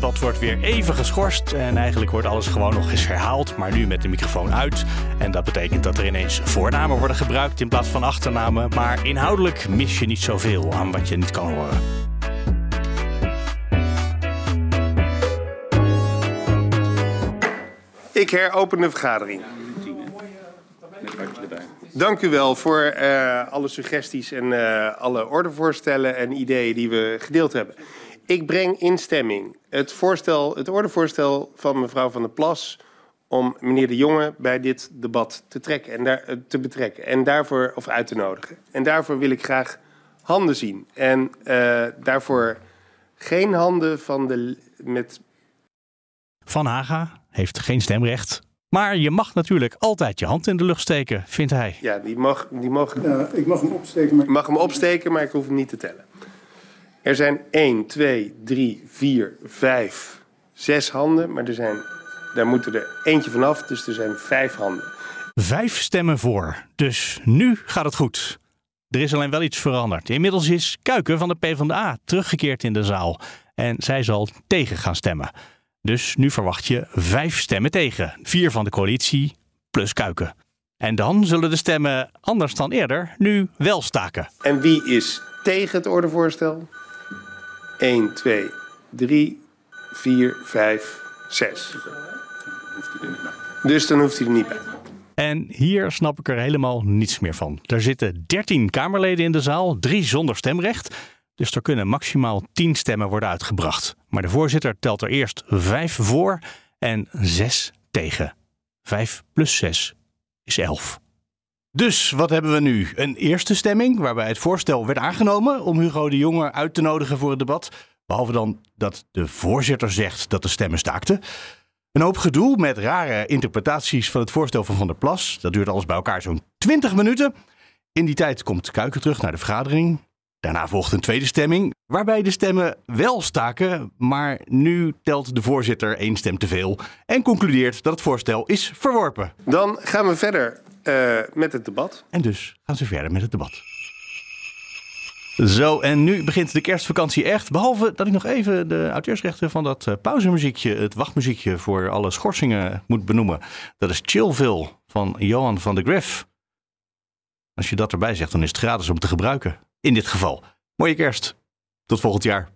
Debat wordt weer even geschorst en eigenlijk wordt alles gewoon nog eens herhaald, maar nu met de microfoon uit. En dat betekent dat er ineens voornamen worden gebruikt in plaats van achternamen, maar inhoudelijk mis je niet zoveel aan wat je niet kan horen. Ik heropen de vergadering. Dank u wel voor uh, alle suggesties en uh, alle ordevoorstellen en ideeën die we gedeeld hebben. Ik breng in stemming het, voorstel, het ordevoorstel van mevrouw Van der Plas om meneer De Jonge bij dit debat te, trekken en daar, uh, te betrekken en daarvoor, of uit te nodigen. En daarvoor wil ik graag handen zien. En daarvoor geen handen van de, met... Van Haga heeft geen stemrecht. Maar je mag natuurlijk altijd je hand in de lucht steken, vindt hij. Ja, die mag, die mag, ja, ik mag hem opsteken. Maar... Ik mag hem opsteken, maar ik hoef hem niet te tellen. Er zijn 1, 2, 3, 4, 5, 6 handen. Maar er zijn, daar moeten er eentje vanaf, dus er zijn vijf handen. Vijf stemmen voor. Dus nu gaat het goed. Er is alleen wel iets veranderd. Inmiddels is Kuiken van de PvdA teruggekeerd in de zaal. En zij zal tegen gaan stemmen. Dus nu verwacht je vijf stemmen tegen. Vier van de coalitie plus Kuiken. En dan zullen de stemmen, anders dan eerder, nu wel staken. En wie is tegen het ordevoorstel? 1, 2, 3, 4, 5, 6. Dus dan hoeft hij er niet bij. En hier snap ik er helemaal niets meer van. Er zitten 13 Kamerleden in de zaal, drie zonder stemrecht. Dus er kunnen maximaal 10 stemmen worden uitgebracht. Maar de voorzitter telt er eerst 5 voor en 6 tegen. 5 plus 6 is 11. Dus wat hebben we nu? Een eerste stemming waarbij het voorstel werd aangenomen om Hugo de Jonge uit te nodigen voor het debat. Behalve dan dat de voorzitter zegt dat de stemmen staakten. Een hoop gedoe met rare interpretaties van het voorstel van Van der Plas. Dat duurt alles bij elkaar zo'n 20 minuten. In die tijd komt Kuiken terug naar de vergadering. Daarna volgt een tweede stemming, waarbij de stemmen wel staken, maar nu telt de voorzitter één stem te veel en concludeert dat het voorstel is verworpen. Dan gaan we verder uh, met het debat. En dus gaan ze verder met het debat. Zo, en nu begint de kerstvakantie echt. Behalve dat ik nog even de auteursrechten van dat uh, pauzemuziekje, het wachtmuziekje voor alle schorsingen moet benoemen. Dat is Chillville van Johan van de Griff. Als je dat erbij zegt, dan is het gratis om te gebruiken. In dit geval. Mooie kerst. Tot volgend jaar.